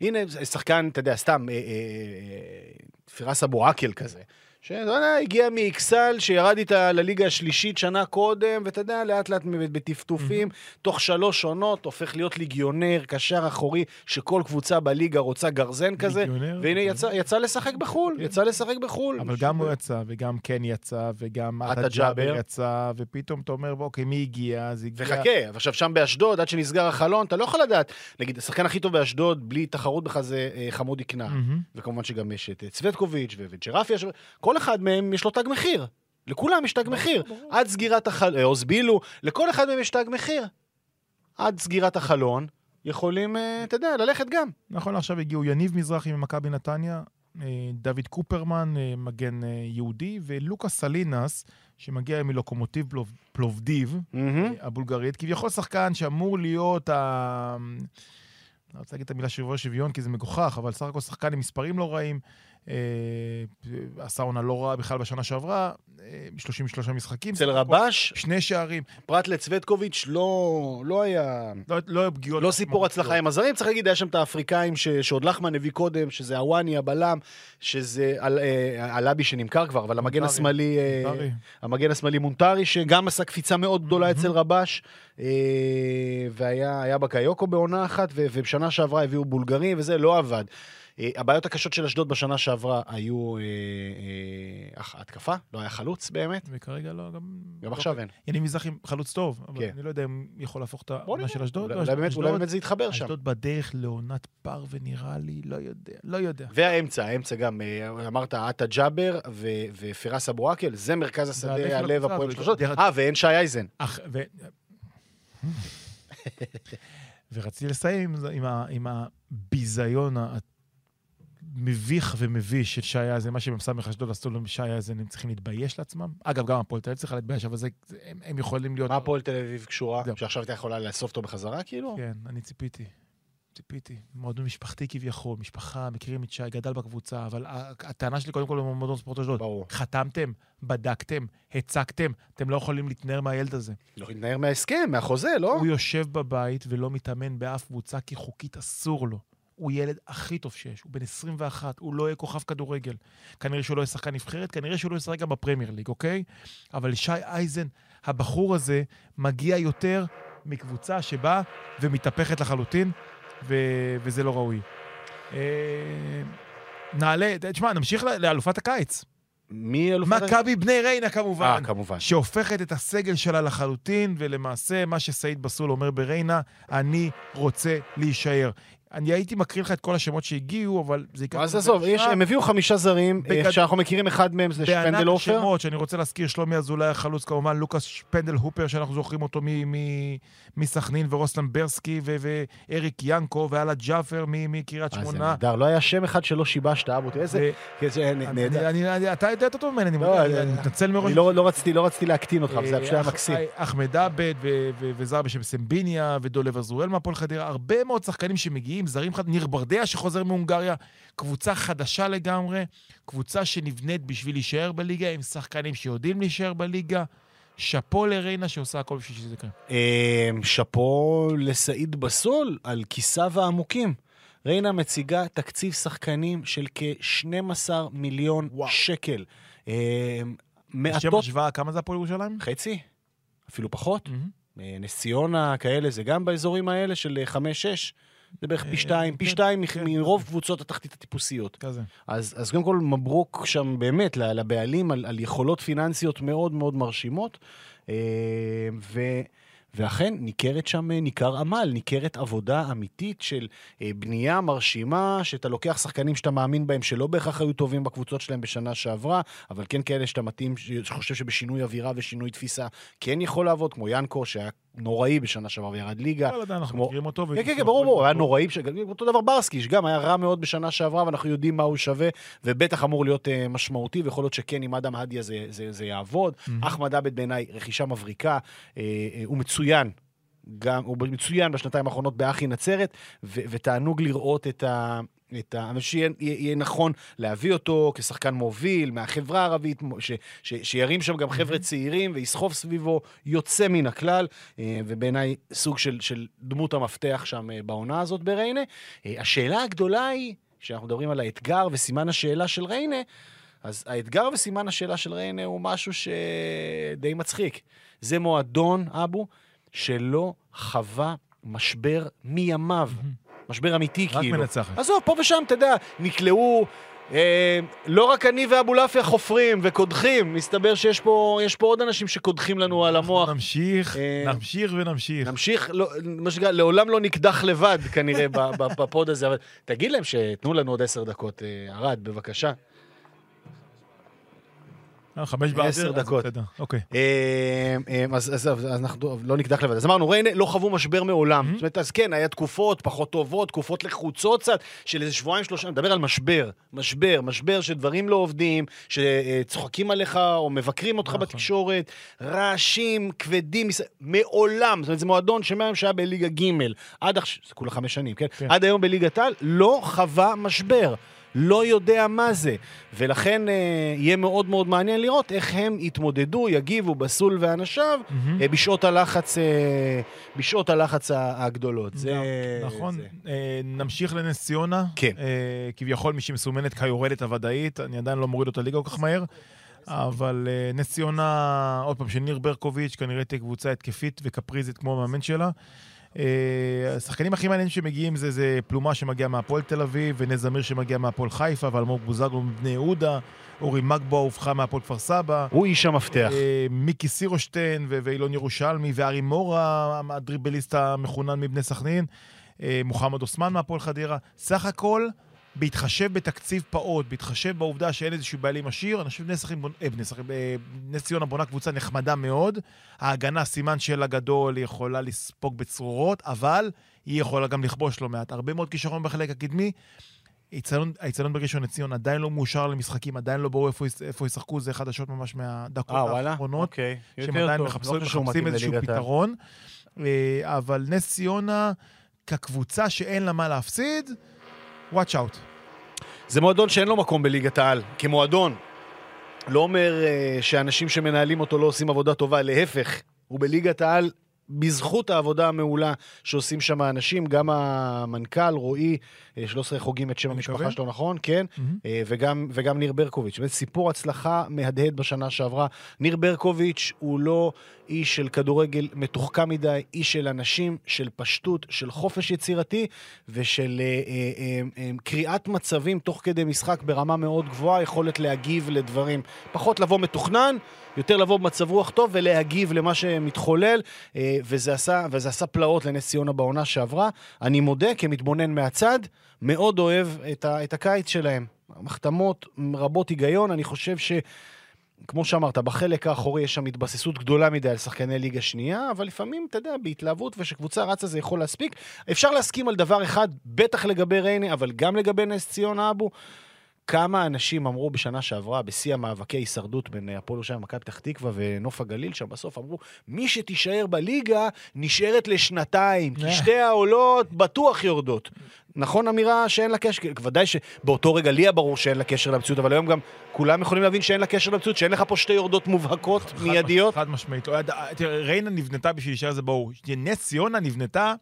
הנה, שחקן, אתה יודע, סתם, אה, אה, אה, פירס אבו עקל כזה. שאתה יודע, הגיע מאכסל, שירד איתה לליגה השלישית שנה קודם, ואתה יודע, לאט לאט בטפטופים, תוך שלוש עונות, הופך להיות ליגיונר, קשר אחורי, שכל קבוצה בליגה רוצה גרזן כזה, ליגיונר, והנה כן. יצא, יצא לשחק בחו"ל, יצא לשחק בחו"ל. אבל גם הוא יצא, וגם קן יצא, וגם עטה ג'אבר. יצא, ופתאום אתה אומר, אוקיי, מי הגיע? אז הגיע... וחכה, ועכשיו שם באשדוד, עד שנסגר החלון, אתה לא יכול לדעת. נגיד, השחקן הכי טוב באשדוד, בלי תחרות בכלל, זה אה, חמודי כנען. מהמם. וכמובן שגם יש את אה, צוותקוביץ' וג'רפיה, כל אחד מהם יש לו תג מחיר. לכולם יש תג מחיר. עד סגירת החלון, עוז בילו, לכל אחד מהם יש תג מחיר. עד סגירת החלון, יכולים, אה, אתה יודע, ללכת גם. נכון לעכשיו הגיעו יניב מזרחי ממכבי נתניה, אה, דוד קופרמן, אה, מגן אה, יהודי, ולוקאס סלינס, שמגיע מלוקומוטיב פלוב- פלובדיב. אה, הבולגרית, כביכול שחקן שאמור להיות ה... אני לא רוצה להגיד את המילה שוויון שוויון כי זה מגוחך, אבל סך הכל שחקן עם מספרים לא רעים. אה, עשה עונה לא רעה בכלל בשנה שעברה, אה, 33 משחקים. אצל רבש, שני שערים. פרט לצוותקוביץ', לא, לא היה... לא, לא היו פגיעות. לא סיפור. הצלחה עם הזרים, צריך להגיד, היה שם את האפריקאים ש- שעוד לחמן הביא קודם, שזה הוואני, הבלם, שזה על- אה, שנמכר כבר, אבל המגן. השמאלי, אה, מונטרי. המגן השמאלי מונטרי, שגם עשה קפיצה מאוד גדולה אצל רבש, אה, והיה היה בקיוקו בעונה אחת, ובשנה שעברה הביאו בולגרים, וזה לא עבד. אה, הבעיות הקשות של אשדוד בשנה שעברה היו אה, אה, התקפה, לא היה חלוץ באמת, וכרגע לא, גם... גם לא- עכשיו אין. יניב מזרחי חלוץ טוב, אבל כן. אני לא יודע אם יכול להפוך את העונה. של אשדוד. אולי- לא, באמת- אשדוד- זה יתחבר שם. אשדוד בדרך לעונת פר ונראה לי, לא יודע, לא יודע. והאמצע, האמצע גם, אמרת עטה ג'אבר ופירס אבו עקל, זה מרכז השדה, של הלב הפועל שלושות. דרך- אה, ואין שי אייזן. ורציתי לסיים עם, ה, עם הביזיון המביך ומביש של שי אייזן, מה שמ"ס אשדוד עשו לשי אייזן, הם צריכים להתבייש לעצמם. אגב, גם הפועל תל אביב צריכה להתבייש, אבל זה, זה, הם, הם יכולים להיות... מה הפועל תל אביב קשורה? זהו. שעכשיו אתה יכולה לאסוף אותו בחזרה, כאילו? כן, אני ציפיתי. ציפיתי. מועדון משפחתי כביכול, משפחה, מכירים את שי, גדל בקבוצה, אבל הטענה שלי קודם כל במועדון ספורט אשדוד. ברור. חתמתם, בדקתם, הצגתם, אתם לא יכולים להתנער מהילד הזה. לא להתנער מההסכם, מהחוזה, לא? הוא יושב בבית ולא מתאמן באף קבוצה, כי חוקית אסור לו. הוא ילד הכי טוב שיש, הוא בן 21, הוא לא יהיה כוכב כדורגל. כנראה שהוא לא יהיה שחקן נבחרת, כנראה שהוא לא ישחק גם בפרמייר ליג, אוקיי? אבל שי אייזן, הבחור הזה, מגיע יותר מקבוצה שבאה ומתהפכת לחלוטין, ו- וזה לא ראוי. אה, נעלה, תשמע, נמשיך לאלופת הקיץ. מי אלופת... מכבי בני ריינה כמובן. אה, כמובן. שהופכת את הסגל שלה לחלוטין, ולמעשה מה שסעיד בסול אומר בריינה, אני רוצה להישאר. אני הייתי מקריא לך את כל השמות שהגיעו, אבל זה ייקח... אז עזוב, הם הביאו חמישה זרים, בגד- אה, שאנחנו מכירים אחד מהם, זה בענק שפנדל עופר. שמות שאני רוצה להזכיר, שלומי אזולאי החלוץ כמובן, לוקאס שפנדל הופר, שאנחנו זוכרים אותו מ- מ- מסכנין, ורוסלם ברסקי, ו- ואריק ינקו, ואללה ג'אפר מקריית אה, זה שמונה. נהדר, לא היה שם אחד שלא שיבשת, אבו, איזה... אני- אתה יודע יותר טוב ממני, אני לא, מתנצל מראש. לא לא רציתי לא רציתי להקטין אותך, זה אה, היה מקסים. אה, אחמד עבד וזר בשם סמביניה ודולב עזרואל מהפועל חדרה, הרבה מאוד שחקנים שמגיעים, זרים חד... ניר ברדע שחוזר מהונגריה, קבוצה חדשה לגמרי, קבוצה שנבנית בשביל להישאר בליגה, עם שחקנים שיודעים להישאר בליגה. שאפו לריינה שעושה הכל בשביל שזה יקרה. אה, שאפו לסעיד בסול על כיסיו העמוקים. ריינה מציגה תקציב שחקנים של כ-12 מיליון וואו. שקל. לשם מעטות... השוואה, כמה זה הפועל ירושלים? חצי? אפילו פחות? אה, נס ציונה, כאלה, זה גם באזורים האלה של 5-6? זה בערך פי אה, שתיים, פי כן, שתיים כן. מרוב קבוצות התחתית הטיפוסיות. כזה. אז, אז קודם כל מברוק שם באמת לבעלים על, יכולות פיננסיות מאוד מאוד מרשימות. אה, ו, ואכן ניכרת שם, אה, ניכר עמל, ניכרת עבודה אמיתית של בנייה מרשימה, שאתה לוקח שחקנים שאתה מאמין בהם, שלא בהכרח היו טובים בקבוצות שלהם בשנה שעברה, אבל כן כאלה שאתה מתאים, שחושב שבשינוי אווירה ושינוי תפיסה כן יכול לעבוד, כמו ינקו, שהיה נוראי בשנה שעברה וירד ליגה. אבל עדיין אנחנו מכירים אותו. כן, כן, כן, ברור, ברור, היה נוראי, אותו דבר ברסקי, שגם היה רע מאוד בשנה שעברה, ואנחנו יודעים מה הוא שווה, ובטח אמור להיות אה, משמעותי, ויכול להיות שכן, עם אדם הדיה זה, יעבוד. אחמד עבד בעיניי, רכישה מבריקה, אה, אה, הוא מצוין. גם, הוא מצוין בשנתיים האחרונות באחי נצרת, ו- ותענוג לראות את ה... את ה... חושב שיהיה יהיה נכון להביא אותו כשחקן מוביל מהחברה הערבית, ש, ש, שירים שם גם חבר'ה צעירים ויסחוב סביבו יוצא מן הכלל, אה, ובעיניי סוג של, של דמות המפתח שם אה, בעונה הזאת בריינה. אה, השאלה הגדולה היא, כשאנחנו מדברים על האתגר וסימן השאלה של ריינה, אז האתגר וסימן השאלה של ריינה הוא משהו שדי מצחיק. זה מועדון, אבו, שלא חווה משבר מימיו. משבר אמיתי, רק כאילו. מנצחת. עזוב, פה ושם, אתה יודע, נקלעו... אה, לא רק אני ואבולעפיה חופרים וקודחים, מסתבר שיש פה, יש פה עוד אנשים שקודחים לנו על המוח. נמשיך, אה, נמשיך ונמשיך. נמשיך, לא, מה שנקרא, לעולם לא נקדח לבד כנראה בפוד הזה, אבל תגיד להם שתנו לנו עוד עשר דקות. אה, ערד, בבקשה. אה, חמש באוויר. דקות. אוקיי. אה, אה, אז אנחנו לא נקדח לבד. אז אמרנו, ריינה לא חוו משבר מעולם. Mm-hmm. זאת אומרת, אז כן, היה תקופות פחות טובות, תקופות לחוצות קצת, של איזה שבועיים, שלושה, אני מדבר על משבר. משבר, משבר שדברים לא עובדים, שצוחקים עליך או מבקרים אותך נכון. בתקשורת, רעשים כבדים, מעולם. זאת אומרת, זה מועדון שמהיום שהיה בליגה ג' עד עכשיו, זה כולה חמש שנים, כן? כן. עד היום בליגת העל, לא חווה משבר. לא יודע מה זה. ולכן אה, יהיה מאוד מאוד מעניין לראות איך הם יתמודדו, יגיבו, בסול ואנשיו, מהמם. אה, בשעות הלחץ, אה, בשעות הלחץ הגדולות. זה... נכון. זה. אה, נמשיך לנס ציונה. כן. אה, כביכול מי שמסומנת כיורדת הוודאית, אני עדיין לא מוריד אותה ליגה כל כך מהר. אבל אה, נס ציונה, עוד פעם, של ניר ברקוביץ', כנראה תהיה קבוצה התקפית וקפריזית כמו המאמן שלה. אה, השחקנים הכי מעניינים שמגיעים זה, זה פלומה שמגיע מהפועל תל אביב, ונס זמיר שמגיע מהפועל חיפה, ואלמוג בוזגלו מבני יהודה, אורי מגבו הובכה מהפועל כפר סבא. הוא איש המפתח. אה, מיקי סירושטיין ואילון ירושלמי וארי מורה, הדריבליסט המחונן מבני סכנין, אה, מוחמד אוסמן מהפועל חדרה. סך הכל, בהתחשב בתקציב פעוט, בהתחשב בעובדה שאין איזשהו בעלים עשיר, אני חושב אה, נס ציונה בונה קבוצה נחמדה מאוד. ההגנה, סימן שאלה גדול, היא יכולה לספוג בצרורות, אבל היא יכולה גם לכבוש לא מעט. הרבה מאוד כישרון בחלק הקדמי. האיצטדיון- בראשון לציון עדיין לא מאושר למשחקים, עדיין לא ברור איפה, ישחקו, זה חדשות ממש מהדקות אה, וואלה? האחרונות. אוקיי. שהם עדיין. מחפשים, לא מחפשים איזשהו. פתרון. אה, אבל נס ציונה, כקבוצה שאין לה מה להפסיד, watch out. זה מועדון שאין לו מקום בליגת העל, כמועדון. לא אומר uh, שאנשים שמנהלים אותו לא עושים עבודה טובה, להפך, הוא בליגת העל בזכות העבודה המעולה שעושים שם האנשים, גם המנכ"ל, רועי, אה, 13 חוגים את שם המשפחה. שלו, נכון? כן. אה, וגם, וגם ניר ברקוביץ'. באמת סיפור הצלחה מהדהד בשנה שעברה. ניר ברקוביץ' הוא לא איש של כדורגל מתוחכם מדי, איש של אנשים, של פשטות, של חופש יצירתי ושל אה, אה, אה, אה, קריאת מצבים תוך כדי משחק ברמה מאוד גבוהה, יכולת להגיב לדברים. פחות לבוא מתוכנן, יותר לבוא במצב רוח טוב ולהגיב למה שמתחולל, אה, וזה עשה, וזה עשה פלאות לנס ציונה בעונה שעברה. אני מודה, כמתבונן מהצד, מאוד אוהב את, ה, את הקיץ שלהם. החתמות רבות היגיון, אני חושב ש... כמו שאמרת, בחלק האחורי יש שם התבססות גדולה מדי על שחקני ליגה שנייה, אבל לפעמים, אתה יודע, בהתלהבות ושקבוצה רצה זה יכול להספיק. אפשר להסכים על דבר אחד, בטח לגבי ריינה, אבל גם לגבי נס ציונה אבו. כמה אנשים אמרו בשנה שעברה, בשיא המאבקי הישרדות בין הפועל ירושלים ומכבי פתח תקווה ונוף הגליל, שם בסוף אמרו, מי שתישאר בליגה נשארת לשנתיים, כי שתי העולות בטוח יורדות. נכון אמירה שאין לה קשר? ודאי שבאותו רגע לי היה ברור שאין לה קשר למציאות, אבל היום גם כולם יכולים להבין שאין לה קשר למציאות, שאין לך פה שתי יורדות מובהקות, מיידיות. חד משמעית. תראה, ריינה נבנתה בשביל להישאר זה ברור. נס ציונה נבנתה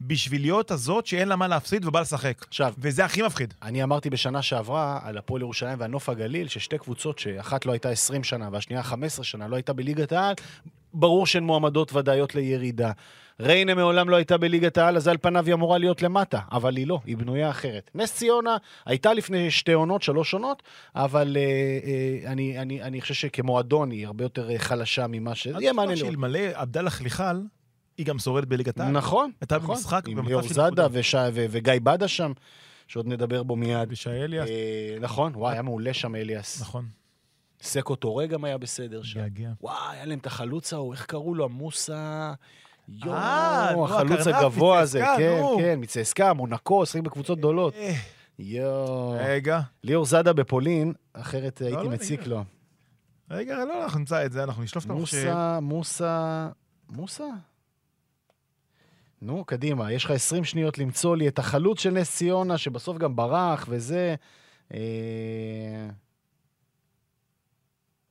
בשביל להיות הזאת שאין לה מה להפסיד ובא לשחק. עכשיו, וזה הכי מפחיד. אני אמרתי בשנה שעברה על הפועל ירושלים והנוף הגליל, ששתי קבוצות שאחת לא הייתה 20 שנה והשנייה 15 שנה, לא הייתה בליגת העל, ברור שהן מועמדות ודאיות לירידה. ריינה מעולם לא הייתה בליגת העל, אז על פניו היא אמורה להיות למטה, אבל היא לא, היא בנויה אחרת. נס ציונה הייתה לפני שתי עונות, שלוש עונות, אבל אה, אה, אני, אני, אני חושב שכמועדון היא הרבה יותר אה, חלשה ממה ש... יהיה מעניין לראות. שאלמלא עבדאללה חליחל, היא גם שורדת בליגת העל. נכון, הייתה נכון. במשחק עם במצב ליאור של זאדה נקודה. וש... ו... וגיא בדה שם, שעוד נדבר בו מיד. ושי אליאס, אה, נכון, וואי, היה מעולה שם אליאס. נכון, סקו טורה גם היה בסדר שם. געגע. וואי, היה להם את החלוץ ההוא, איך קראו לו? המוסה... אה, יואו, החלוץ הקרנף הגבוה הזה, כן. כן, מצסקה, מונקו, שיחק בקבוצות גדולות. אה, יואו. רגע, ליאור זאדה בפולין, אחרת הייתי לא, מציק רגע. לו. רגע, לא, אנחנו נמצא את זה, אנחנו נשלוף את המחשב. מוסה, מוסה... מוסה? נו, קדימה, יש לך 20 שניות למצוא לי את החלוץ של נס ציונה, שבסוף גם ברח וזה. אה,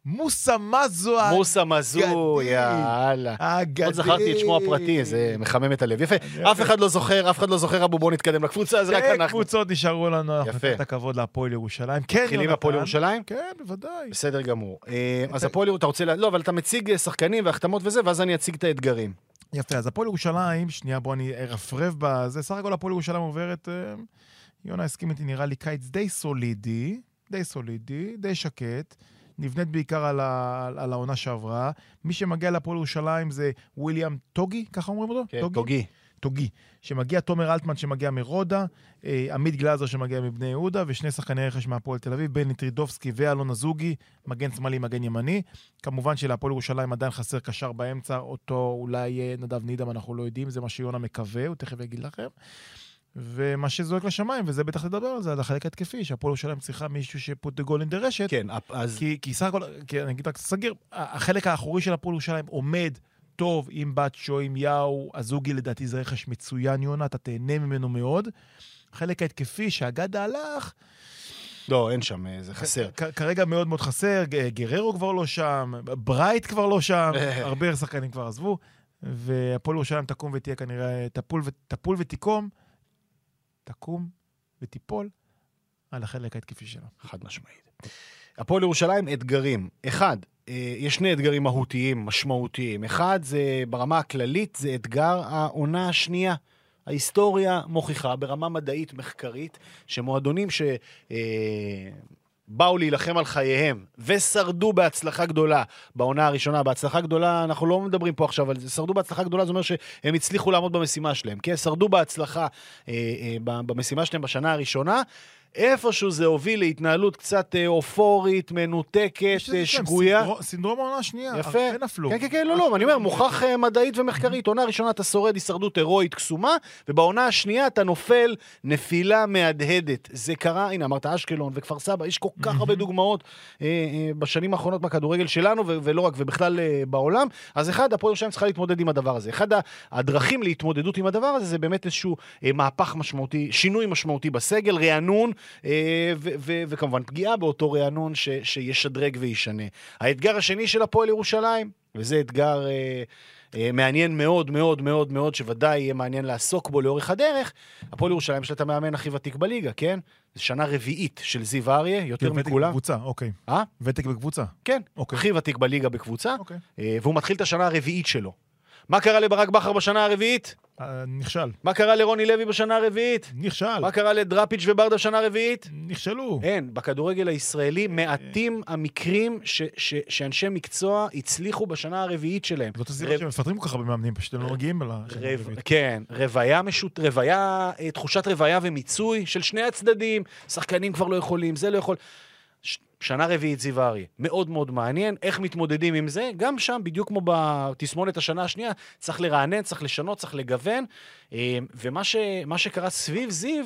מוסה מזו מוסה מזו, האגדי. יאללה. האגדי. עוד זכרתי את שמו הפרטי, זה מחמם את הלב. יפה, אף אחד לא זוכר, אף אחד לא זוכר, אבו, בוא נתקדם לקבוצה, זה רק שתי אנחנו. קבוצות נשארו לנו, אנחנו את הכבוד להפועל ירושלים. כן, מתחילים יונתן. מהפועל ירושלים? כן, בוודאי. בסדר גמור. אה, אז אתה- הפועל, אתה רוצה, לא, אבל אתה מציג אה, שחקנים והחתמות וזה, ואז אני אציג את האתגרים. יפה, אז הפועל ירושלים, שנייה, בוא אני ארפרף בזה. סך הכל הפועל ירושלים עוברת, אה, יונה הסכים איתי, נראה לי קיץ די סולידי, די סולידי, די שקט. נבנית בעיקר על, ה, על העונה שעברה. מי שמגיע להפועל ירושלים זה וויליאם טוגי, ככה אומרים אותו? כן, תוגי. טוגי. שמגיע תומר אלטמן שמגיע מרודה, אה, עמית גלאזר שמגיע מבני יהודה, ושני שחקני רכש מהפועל תל אביב, בני טרידובסקי ואלון אזוגי, מגן שמאלי, מגן ימני. כמובן שלהפועל ירושלים עדיין חסר קשר באמצע, אותו אולי אה, נדב נידם, אנחנו לא יודעים, זה מה שיונה מקווה, הוא תכף יגיד לכם. ומה שזועק לשמיים, וזה בטח לדבר על זה, על החלק ההתקפי, שהפועל ירושלים צריכה מישהו ש-put the goal in the רשת. כן, אז כי, סך הכל, אני אגיד רק סגיר, החלק האחורי של הפועל ירושלים עומד טוב עם בצ'ו, עם יאו, הזוגי לדעתי זה רכש מצוין, יונה, אתה תהנה ממנו מאוד. החלק ההתקפי, שהגדה הלך, לא, אין שם, אה, זה חסר. כ- כרגע מאוד מאוד חסר, גררו כבר לא שם, ברייט כבר לא שם, *laughs* הרבה שחקנים כבר עזבו, והפועל ירושלים תקום ותהיה כנראה, תפול, ו- תפול ותיקום, תקום ותיפול על החלק ההתקפי שלה. חד משמעית. הפועל ירושלים, אתגרים. אחד, יש שני אתגרים מהותיים, משמעותיים. אחד, זה ברמה הכללית, זה אתגר העונה השנייה. ההיסטוריה מוכיחה ברמה מדעית מחקרית שמועדונים שבאו להילחם על חייהם ושרדו בהצלחה גדולה בעונה הראשונה, בהצלחה גדולה, אנחנו לא מדברים פה עכשיו על זה, שרדו בהצלחה גדולה, זה אומר שהם הצליחו לעמוד במשימה שלהם, כן? שרדו בהצלחה אה, אה, במשימה שלהם בשנה הראשונה, איפשהו זה הוביל להתנהלות קצת אה, אופורית, מנותקת, שגויה. סינדרום- העונה השנייה. יפה. הרבה נפלו. כן, כן, כן, לא, לא, אני אומר, מוכח אה, מדעית ומחקרית. עונה ראשונה אתה שורד הישרדות הירואית קסומה, ובעונה השנייה אתה נופל נפילה מהדהדת. זה קרה, הנה, אמרת אשקלון וכפר סבא, יש כל כך הרבה דוגמאות אה, בשנים האחרונות בכדורגל שלנו, ולא רק, ובכלל בעולם. אז אחד, הפועל ירושלים צריכה להתמודד עם הדבר הזה. אחד הדרכים להתמודדות עם הדבר הזה, זה באמת איזשהו מהפך משמעותי, שינוי משמעותי בסגל, רענון, וכמובן פגיעה באותו רענון ש- שישדרג וישנה. האתגר השני של הפועל ירושלים, וזה אתגר אה, אה, מעניין מאוד מאוד מאוד מאוד, שוודאי יהיה מעניין לעסוק בו לאורך הדרך, הפועל ירושלים יש לה את המאמן הכי ותיק בליגה, כן? זו שנה רביעית של זיו אריה, יותר ותק מכולם. בקבוצה, אוקיי. אה? ותק בקבוצה. כן, אוקיי. הכי ותיק בליגה בקבוצה, אוקיי. אה, והוא מתחיל את השנה הרביעית שלו. מה קרה לברק בכר בשנה הרביעית? אה, נכשל. מה קרה לרוני לוי בשנה הרביעית? נכשל. מה קרה לדראפיץ' וברדה בשנה הרביעית? נכשלו. אין, בכדורגל הישראלי מעטים המקרים ש- ש- שאנשי מקצוע הצליחו בשנה הרביעית שלהם. זאת הסיבה רב- שמפטרים כל כך הרבה מאמנים, פשוט הם לא מגיעים לשנה רב... הרביעית. כן, רוויה משות... רוויה, אה, תחושת רוויה ומיצוי של שני הצדדים, שחקנים כבר לא יכולים, זה לא יכול. שנה רביעית זיו אריה, מאוד מאוד מעניין, איך מתמודדים עם זה, גם שם, בדיוק כמו בתסמונת השנה השנייה, צריך לרענן, צריך לשנות, צריך לגוון, אה, ומה ש... שקרה סביב זיו,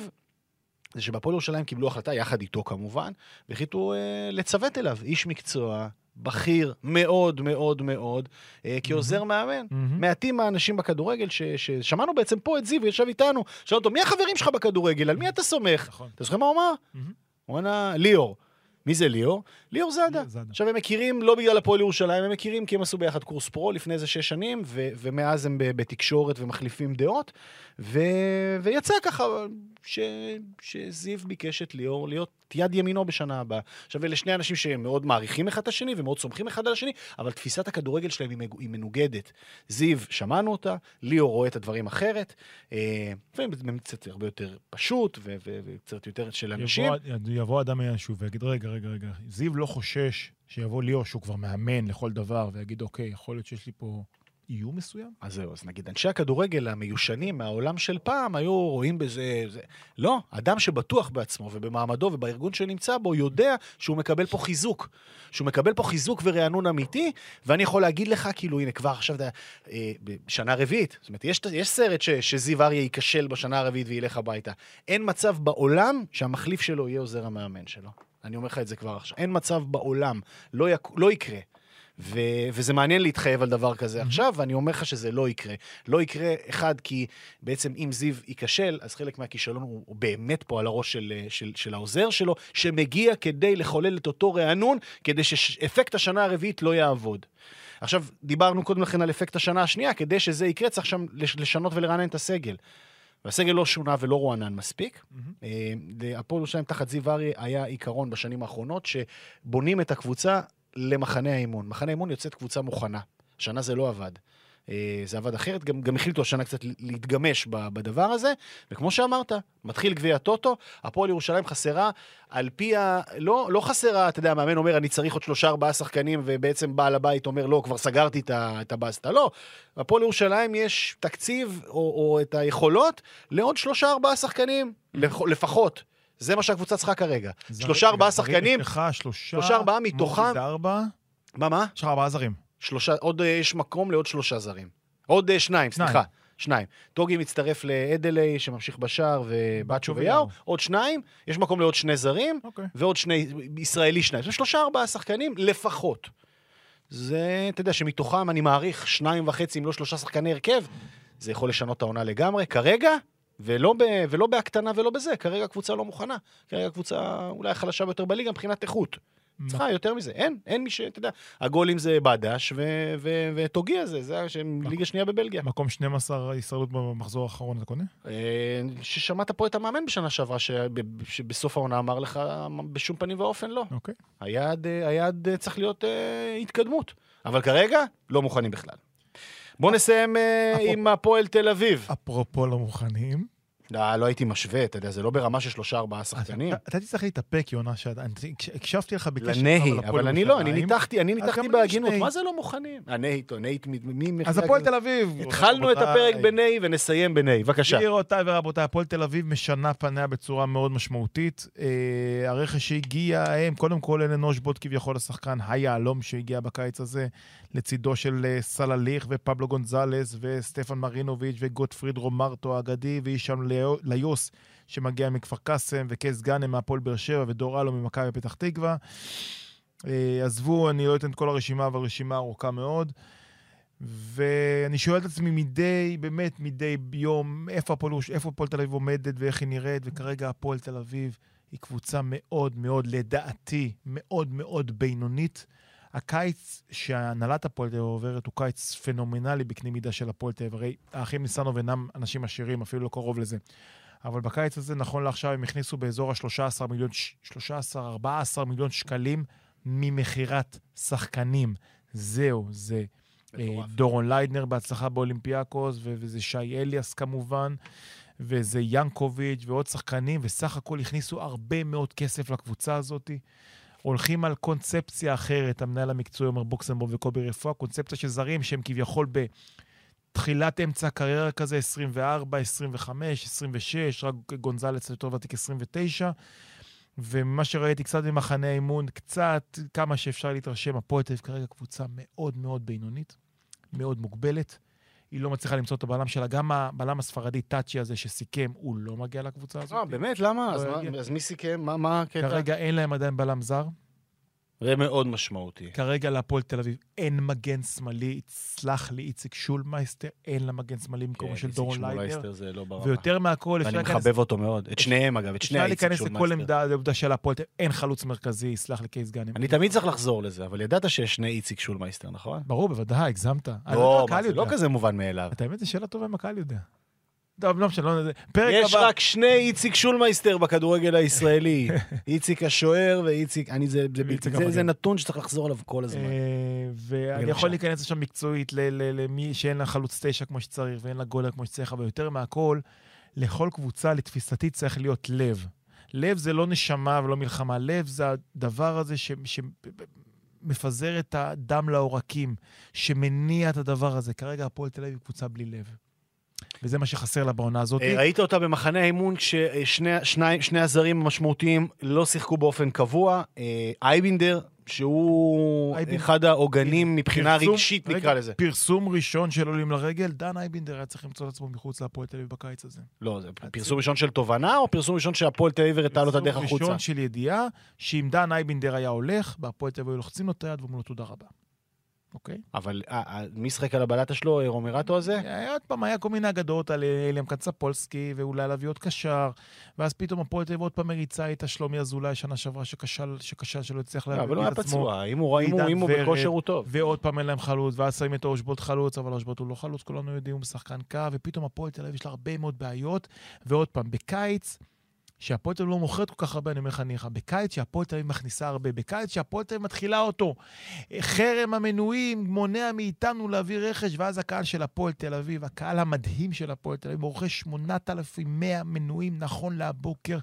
זה שבפועל ירושלים קיבלו החלטה, יחד איתו כמובן, והחליטו אה, לצוות אליו איש מקצוע, בכיר מאוד מאוד מאוד, אה, כעוזר מאמן. מהמם. מעטים האנשים בכדורגל, ש- ששמענו בעצם פה את זיו, ישב איתנו, שאל אותו, מי החברים שלך בכדורגל? על מי אתה סומך? נכון. אתה זוכר מה הוא אמר? מהמם. הוא ענה, ליאור. מי זה ליאור? ליאור זאדה. עכשיו, הם מכירים לא בגלל הפועל ירושלים, הם מכירים כי הם עשו ביחד קורס פרו לפני איזה שש שנים, ו- ומאז הם בתקשורת ומחליפים דעות, ו- ויצא ככה ש- שזיו ביקש את ליאור להיות יד ימינו בשנה הבאה. עכשיו, אלה שני אנשים שמאוד מעריכים אחד את השני ומאוד סומכים אחד על השני, אבל תפיסת הכדורגל שלהם היא מג- היא מנוגדת. זיו, שמענו אותה, ליאור רואה את הדברים אחרת, אה, לפעמים קצת הרבה יותר פשוט ו- ו- וקצת יותר של אנשים. יבוא, יבוא אדם מהיישוב ויגיד, רגע, רגע, רגע, זיו לא חושש שיבוא ליאור, שהוא כבר מאמן לכל דבר, ויגיד, אוקיי, יכול להיות שיש לי פה איום מסוים? אז זהו, אז נגיד, אנשי הכדורגל המיושנים מהעולם של פעם היו רואים בזה... זה... לא, אדם שבטוח בעצמו ובמעמדו ובארגון שנמצא בו, יודע שהוא מקבל פה חיזוק. שהוא מקבל פה חיזוק ורענון אמיתי, ואני יכול להגיד לך, כאילו, הנה, כבר עכשיו, אתה- אה, בשנה רביעית, זאת אומרת, יש, יש סרט ש, שזיו אריה ייכשל בשנה הרביעית וילך הביתה. אין מצב בעולם שהמחליף שלו יהיה עוזר המאמן שלו. אני אומר לך את זה כבר עכשיו. אין מצב בעולם, לא, יק... לא יקרה. ו- וזה מעניין להתחייב על דבר כזה עכשיו, ואני אומר לך שזה לא יקרה. לא יקרה, אחד, כי בעצם אם זיו ייכשל, אז חלק מהכישלון הוא, הוא באמת פה על הראש של, של, של העוזר שלו, שמגיע כדי לחולל את אותו רענון, כדי שאפקט השנה הרביעית לא יעבוד. עכשיו, דיברנו קודם לכן על אפקט השנה השנייה, כדי שזה יקרה צריך שם לש- לשנות ולרענן את הסגל. והסגל לא שונה ולא רוענן מספיק. אה, הפועל ירושלים תחת זיו אריה היה עיקרון בשנים האחרונות, שבונים את הקבוצה למחנה האימון. מחנה האימון יוצאת קבוצה מוכנה. השנה זה לא עבד. אה, זה עבד אחרת, גם, גם החליטו השנה קצת להתגמש בדבר הזה, וכמו שאמרת, מתחיל גביע הטוטו, הפועל ירושלים חסרה, על פי ה... לא, לא חסרה, אתה יודע, המאמן אומר, אני צריך עוד שלושה ארבעה שחקנים, ובעצם בעל הבית אומר, לא, כבר סגרתי את את הבסטה. לא, הפועל ירושלים יש תקציב, או, או את היכולות, לעוד שלושה ארבעה שחקנים, לפ- לפחות. זה מה שהקבוצה צריכה כרגע. שלושה ארבעה שחקנים, שלושה... ארבעה מתוכם- מה, מה? יש לך ארבעה זרים. שלושה, עוד אה, יש מקום לעוד שלושה זרים. עוד אה, שניים, שניים. סליחה. שניים. טוגי מצטרף לאדלי, שממשיך בשער, ובצ'ו ויאו. עוד שניים, יש מקום לעוד שני זרים, אוקיי. ועוד שני, ישראלי שניים. זה שלושה ארבעה שחקנים לפחות. זה, אתה יודע, שמתוכם אני מעריך שניים וחצי, אם לא שלושה שחקני הרכב, זה יכול לשנות את העונה לגמרי. כרגע, ולא, ב, ולא בהקטנה ולא בזה, כרגע הקבוצה לא מוכנה. כרגע הקבוצה אולי החלשה ביותר בליגה מבחינת איכות. צריכה יותר מזה. אין, אין מי ש... אתה יודע, הגולים זה בדש וטוגיה זה, זה שהם ליגה שנייה בבלגיה. מקום 12 ישראלות במחזור האחרון, אתה קונה? אה, ששמעת פה את המאמן בשנה שעברה, שב- שבסוף העונה אמר לך, בשום פנים ואופן לא. אוקיי. היעד, אה, היעד אה, צריך להיות התקדמות. אבל כרגע, לא מוכנים בכלל. בואו נסיים עם הפועל תל אביב. אפרופו לא מוכנים, לא, לא הייתי משווה, אתה יודע, זה לא ברמה של שלושה ארבעה שחקנים. אתה- תצטרך להתאפק, יונה, הקשבתי לך בקשר לנהי, אבל אני לא, אני. ניתחתי, אני ניתחתי בהגינות. מה זה לא מוכנים? הנהי, טוב, נהי, מי... אז הפועל תל אביב. התחלנו את הפרק בנהי ונסיים בנהי, בבקשה. גבירותיי ורבותיי, הפועל תל אביב משנה פניה בצורה מאוד משמעותית. אה, הרכש שהגיע, הם, קודם כל אלן אושבוט כביכול השחקן היהלום שהגיע בקיץ הזה, לצידו של אה, סלליך ופבלו גונזלס וסטפן מרינוביץ' וגוטפריד רומרטו האגדי, והישם ליו- ליוס שמגיע מכפר קאסם, וקייס גאנם מהפועל באר שבע ודור אלו ממכבי פתח תקווה. אה, עזבו, אני לא אתן את כל הרשימה, אבל רשימה ארוכה מאוד. ואני שואל את עצמי מדי, באמת מדי יום, איפה הפועל תל אביב עומדת ואיך היא נראית, וכרגע הפועל תל אביב היא קבוצה מאוד מאוד, לדעתי, מאוד מאוד בינונית. הקיץ שהנהלת הפועל תל אביב עוברת הוא קיץ פנומנלי בקנה מידה של הפועל תל אביב. הרי האחים ניסנוב אינם אנשים עשירים, אפילו לא קרוב לזה. אבל בקיץ הזה, נכון לעכשיו, הם הכניסו באזור ה-13 מיליון, ש- 13, 14 מיליון שקלים ממכירת שחקנים. זהו, זה אה, מטורף. דורון ליידנר בהצלחה באולימפיאקוס, וזה שי אליאס כמובן, וזה ינקוביץ' ועוד שחקנים, וסך הכל הכניסו הרבה מאוד כסף לקבוצה הזאת. הולכים על קונספציה אחרת, המנהל המקצועי אומר בוקסנבורג וקובי רפואה, קונספציה של זרים שהם כביכול בתחילת אמצע הקריירה כזה, 24, 25, 26, רק גונזלס יותר ותיק 29. ומה שראיתי קצת במחנה האימון, קצת, כמה שאפשר להתרשם, הפועל תל אביב כרגע קבוצה מאוד מאוד בינונית, מאוד מוגבלת. היא לא מצליחה למצוא את הבלם שלה. גם הבלם הספרדי, טאצ'י הזה שסיכם, הוא לא מגיע לקבוצה הזאת. אה, באמת? למה? אז לא מה-. אז מי סיכם? מה- מה הקטע? כרגע אין להם עדיין בלם זר. זה מאוד משמעותי. כרגע להפועל תל אביב אין מגן שמאלי, סלח לי, איציק שולמייסטר, אין לה מגן שמאלי במקומו כן, של איציק דורון ליידנר. שמולייסטר זה לא ברמה. ויותר מהכל, אפשר להיכנס מחבב אותו מאוד. את שניהם, אגב, את שני אפשר האיציק להיכנס לכל שולמייסטר. עמדה, זה עובדה של הפועל, תל אביב, אין חלוץ מרכזי, סלח לי קייס גאנם. אני תמיד צריך לחזור לזה, אבל ידעת שיש שני איציק שולמייסטר, נכון? ברור, בוודאי, הגזמת. אני לא, מה, זה לא. כזה מובן מאליו. את האמת, זו שאלה טובה אם הקהל יודע. טוב, לא משנה, לא. פרק יש הבא. רק שני איציק שולמייסטר בכדורגל הישראלי. *laughs* איציק השוער ואיציק... אני, זה, זה, זה, זה. נתון שצריך לחזור עליו כל הזמן. אה, ואני. יכול להיכנס לשם מקצועית ל- ל- למי שאין לה חלוץ תשע כמו שצריך ואין לה גולר כמו שצריך, אבל יותר מהכל, לכל קבוצה, לתפיסתי, צריך להיות לב. לב זה לא נשמה ולא מלחמה, לב זה הדבר הזה ש... שמפזר את הדם לעורקים, שמניע את הדבר הזה. כרגע הפועל תל אביב קבוצה בלי לב. וזה מה שחסר לה בעונה הזאת. אה, ראית אותה במחנה האימון כששני שני, שני הזרים המשמעותיים לא שיחקו באופן קבוע. אה, אייבינדר, שהוא. אחד העוגנים מבחינה פרסום- רגשית, רגע, נקרא לזה. פרסום ראשון של עולים לרגל, דן אייבינדר היה צריך למצוא את עצמו מחוץ להפועל תל אביב בקיץ הזה. לא, זה פרסום ראשון של תובנה, או פרסום ראשון שהפועל תל אביב הראתה לו את הדרך פרסום החוצה? ראשון של ידיעה, שאם דן אייבינדר היה הולך, בהפועל תל אביב היו לוחצים לו את היד ואומרים לו תודה רבה. אוקיי? אבל אה, אה, מי שחק על הבלטה שלו, אה, רומרטו הזה? היה עוד פעם, היה כל מיני אגדות על אליאם קצפולסקי, ואולי להביא עוד קשר, ואז פתאום הפועל תל אביב עוד פעם מריצה איתה שלומי אזולאי שנה שעברה שכשל, שכשל שלא הצליח לא, להביא אבל היה את עצמו. פצוע, אם הוא אם הוא- עידן אם הוא. בכושר הוא טוב. ועוד פעם אין להם חלוץ, ואז שמים את אושבולט חלוץ, אבל אושבולט הוא לא חלוץ, כולנו יודעים, הוא שחקן קו, ופתאום הפועל תל אביב יש לה הרבה מאוד בעיות, ועוד פעם, בקיץ, שהפועל תל אביב לא מוכרת כל כך הרבה, אני אומר לך ניחא, בקיץ שהפועל תל אביב מכניסה הרבה, בקיץ שהפועל תל אביב מתחילה אותו. חרם המנויים מונע מאיתנו להביא רכש, ואז הקהל של הפועל תל אביב, הקהל המדהים של הפועל תל אביב, רוכש 8,100 מנויים נכון להבוקר,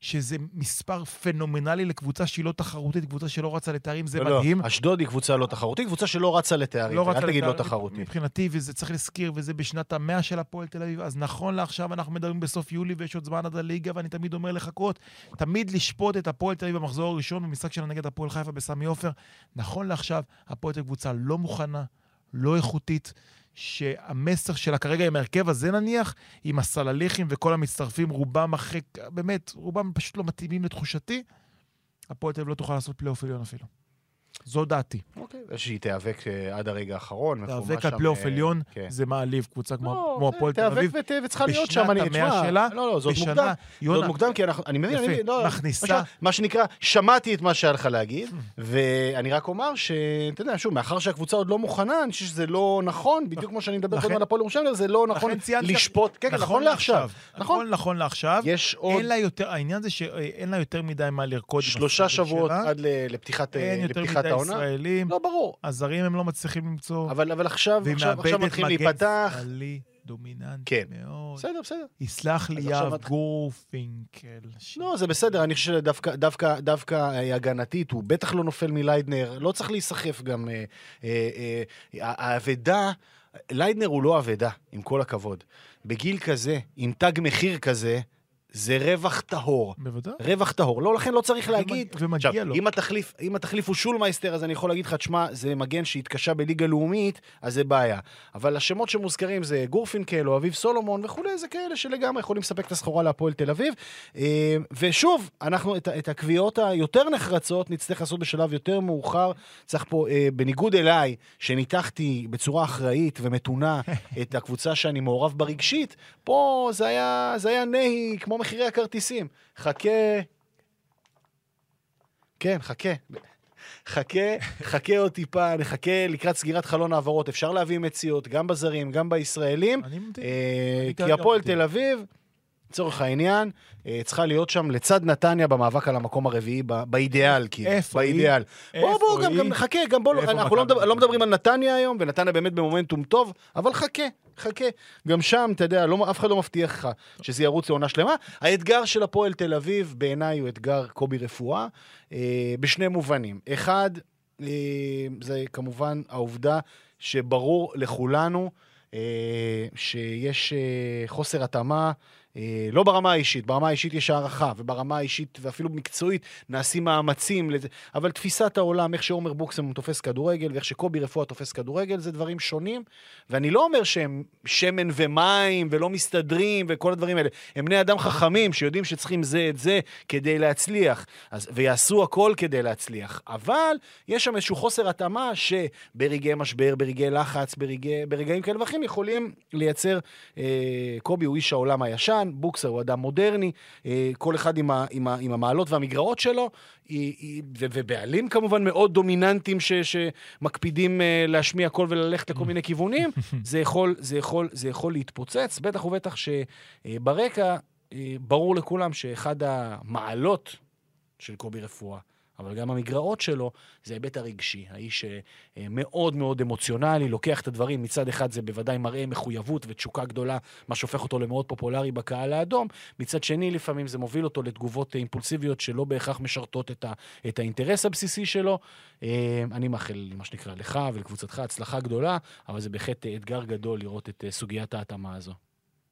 שזה מספר פנומנלי לקבוצה שהיא לא תחרותית, קבוצה שלא רצה לתארים, זה לא, לא, מדהים. אשדוד היא קבוצה לא תחרותית, קבוצה שלא רצה לתארים, לא אל תגיד לא תחרותית. מבחינתי, וזה צריך להזכיר, וזה בשנת המאה של הפועל תל אביב, אז נכון לעכשיו אנחנו מדברים בסוף יולי ויש עוד זמן עד הליגה, ואני תמיד אומר לחכות, תמיד לשפוט את הפועל תל אביב במחזור הראשון במשחק שלה נגד הפועל חיפה בסמי עופר. נכון לעכשיו, הפועל תל אביב קבוצה לא מוכנה, לא איכותית. שהמסר שלה כרגע עם ההרכב הזה נניח, עם הסלליכים וכל המצטרפים, רובם אחרי, באמת, רובם פשוט לא מתאימים לתחושתי, הפועל תל אביב לא תוכל לעשות פלייאוף עליון אפילו. זו דעתי. אוקיי, שהיא תיאבק אה, עד הרגע האחרון. להיאבק על פלייאוף אה, עליון כן. זה מעליב, קבוצה כמו לא, הפועל תל אביב. תיאבק וצריכה להיות בשנת שם, אני, המאה תשמע, שלה, לא, לא, בשנה, מוקדם. עוד מוקדם, כי אנחנו, אני מבין, אני מבין, לא, מכניסה- מה ש- שנקרא, שמעתי את מה שהיה לך להגיד, ואני רק אומר שאתה יודע, שוב, מאחר שהקבוצה עוד לא מוכנה, אני חושב שזה לא נכון, בדיוק כמו שאני מדבר קודם על הפועל ירושלים, זה לא נכון לשפוט, כן, כן, נכון לעכשיו, נכון. נכון, נכון לעכשיו. יש עוד אין לה יותר, העניין זה שאין לה יותר מדי מה לרקוד. שלושה שבועות. עד לפתיחת מדי העונה. ישראלים. לא, ברור. הזרים הם לא מצליחים למצוא. אבל אבל עכשיו והיא עכשיו- עכשיו מאבדת מתחיל מגן להיפתח. שמאלי דומיננטי כן. מאוד. בסדר, בסדר. יסלח לי יהב את- גורפינקל. לא, זה בסדר, אני חושב שדווקא דווקא, דווקא אה, הגנתית, הוא בטח לא נופל מליידנר, לא צריך להיסחף גם. אה, אה, אה, האבדה, ליידנר הוא לא אבדה, עם כל הכבוד. בגיל כזה, עם תג מחיר כזה, זה רווח טהור. בוודאי. רווח טהור. לא, לכן לא צריך להגיד... ומגיע עכשיו, לו. אם התחליף, אם התחליף הוא שולמייסטר, אז אני יכול להגיד לך, תשמע, זה מגן שהתקשה בליגה לאומית, אז זה בעיה. אבל השמות שמוזכרים זה גורפינקל או אביב סולומון וכולי, זה כאלה שלגמרי יכולים לספק את הסחורה להפועל תל אביב. אה, ושוב, אנחנו את, את הקביעות היותר נחרצות נצטרך לעשות בשלב יותר מאוחר. צריך פה, אה, בניגוד אליי, שניתחתי בצורה אחראית ומתונה *laughs* את הקבוצה שאני מעורב בה רגשית, פה זה היה, זה היה נהי כמו מחירי הכרטיסים. חכה, כן, חכה. חכה, חכה עוד טיפה, נחכה לקראת סגירת חלון העברות. אפשר להביא מציאות, גם בזרים, גם בישראלים. אני. אה, כי הפועל. תל אביב, לצורך העניין, אה, צריכה להיות שם לצד נתניה במאבק על המקום הרביעי, באידיאל, כאילו. איפה היא? באידיאל. בוא, איפה בוא, גם? גם חכה, גם בוא, איפה אנחנו לא? מדבר, לא מדברים על נתניה היום, ונתניה באמת במומנטום טוב, אבל חכה, חכה. גם שם, אתה יודע, לא, אף אחד לא מבטיח לך שזה ירוץ לעונה שלמה. האתגר של הפועל תל אביב, בעיניי, הוא אתגר קובי רפואה, אה, בשני מובנים. אחד, אה, זה כמובן העובדה שברור לכולנו אה, שיש אה, חוסר התאמה. אה, לא ברמה האישית, ברמה האישית יש הערכה, וברמה האישית ואפילו מקצועית נעשים מאמצים לזה, אבל תפיסת העולם, איך שעומר בוקסם תופס כדורגל ואיך שקובי רפואה תופס כדורגל, זה דברים שונים, ואני לא אומר שהם שמן ומים ולא מסתדרים וכל הדברים האלה, הם בני אדם חכמים שיודעים שצריכים זה את זה כדי להצליח, אז, ויעשו הכל כדי להצליח, אבל יש שם איזשהו חוסר התאמה שברגעי משבר, ברגעי לחץ, ברגעי, ברגעים כאלה ואחרים יכולים לייצר, אה, קובי הוא איש העולם הישן, בוקסר הוא אדם מודרני, אה, כל אחד עם, ה, עם, ה, עם המעלות והמגרעות שלו, ובעלים כמובן מאוד דומיננטיים ש, שמקפידים אה, להשמיע קול וללכת לכל מיני כיוונים, *laughs* זה יכול, זה, יכול, זה יכול להתפוצץ, בטח ובטח שברקע אה, ברור לכולם שאחד המעלות של קובי רפואה, אבל גם המגרעות שלו, זה ההיבט הרגשי. האיש אה, אה, מאוד מאוד אמוציונלי, לוקח את הדברים, מצד אחד זה בוודאי מראה מחויבות ותשוקה גדולה, מה שהופך אותו למאוד פופולרי בקהל האדום, מצד שני לפעמים זה מוביל אותו לתגובות אה, אימפולסיביות שלא בהכרח משרתות את, ה, את האינטרס הבסיסי שלו. אני מאחל, מה שנקרא, לך ולקבוצתך הצלחה גדולה, אבל זה בהחלט אתגר גדול לראות את סוגיית ההתאמה הזו.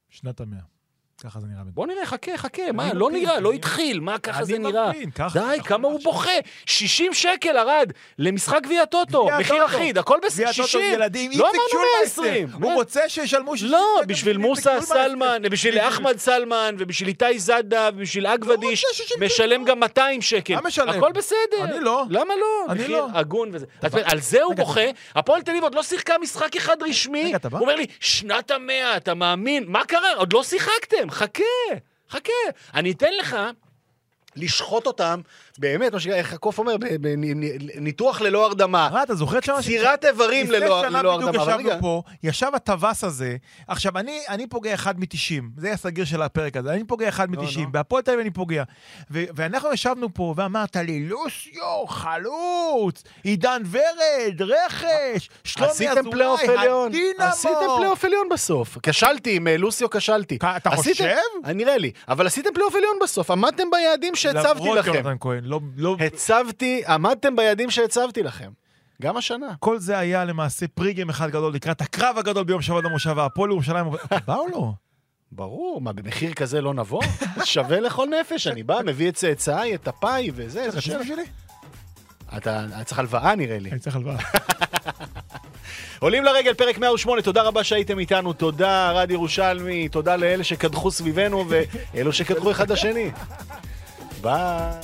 שנת המאה. ככה זה נראה. בוא נראה, חכה, חכה, מה, לא מבין, נראה, לא אני- התחיל, מה ככה זה אני נראה? די, כמה הוא. בוכה? 60 שקל ארד למשחק גביע טוטו, מחיר. אחיד, הכל בסדר, הטוטו 60. ילדים, לא אמרנו שולמייסטר. 120. הוא רוצה שישלמו 60 לא, בשביל מוסא. סלמן, ובשביל אחמד סלמן, ובשביל איתי זאדה, ובשביל אגבדיש, 60 משלם גם 200 שקל. הכל בסדר. אני לא. למה לא? אני לא. הגון וזה. על זה הוא בוכה, הפועל תל אביב עוד לא שיחקה משחק אחד רשמי. הוא אומר לי, שנת המאה, אתה מאמין? מה קרה? עוד לא שיחקתם, חכה, חכה. אני אתן לך... לשחוט אותם, באמת, מה שנקרא, איך הקוף אומר, בניתוח ללא הרדמה. אה, אתה זוכר את שנה צירת איברים ללא לפני שנה בדיוק הרדמה. ישבנו פה, ישב הטווס הזה, עכשיו אני, אני פוגע אחד מ-90, זה הסגיר של הפרק הזה, אני פוגע אחד נו, מ-90, נו. בהפועל תל אביב אני פוגע. ו- ואנחנו ישבנו פה ואמרת לי, לוסיו, חלוץ, עידן ורד, רכש, שלומי עשיתם פלייאוף אזולאי, עליון. הדינמו. עשיתם פלייאוף עליון בסוף. כשלתי, עם אה, לוסיו כשלתי. אתה- חושב? אה, נראה לי. אבל עשיתם פלייאוף עליון בסוף, עמדתם ביעדים שהצבתי למרות לכם. יונתן כהן, לא, לא, הצבתי, עמדתם ביעדים שהצבתי לכם. גם השנה. כל זה היה למעשה pre-game אחד גדול לקראת הקרב הגדול ביום שבת במושבה, הפועל ירושלים, בא או לא? ברור, מה, במחיר כזה לא נבוא? *laughs* שווה לכל נפש, אני בא, מביא את צאצאי, את הפאי וזה, זה חשוב. שלי? אתה אתה צריך הלוואה נראה לי. אני צריך הלוואה. *laughs* *laughs* עולים לרגל, פרק 108, תודה רבה שהייתם איתנו, תודה רד ירושלמי, תודה לאלה שקדחו סביבנו ואלו שקדחו אחד לשני. Bye.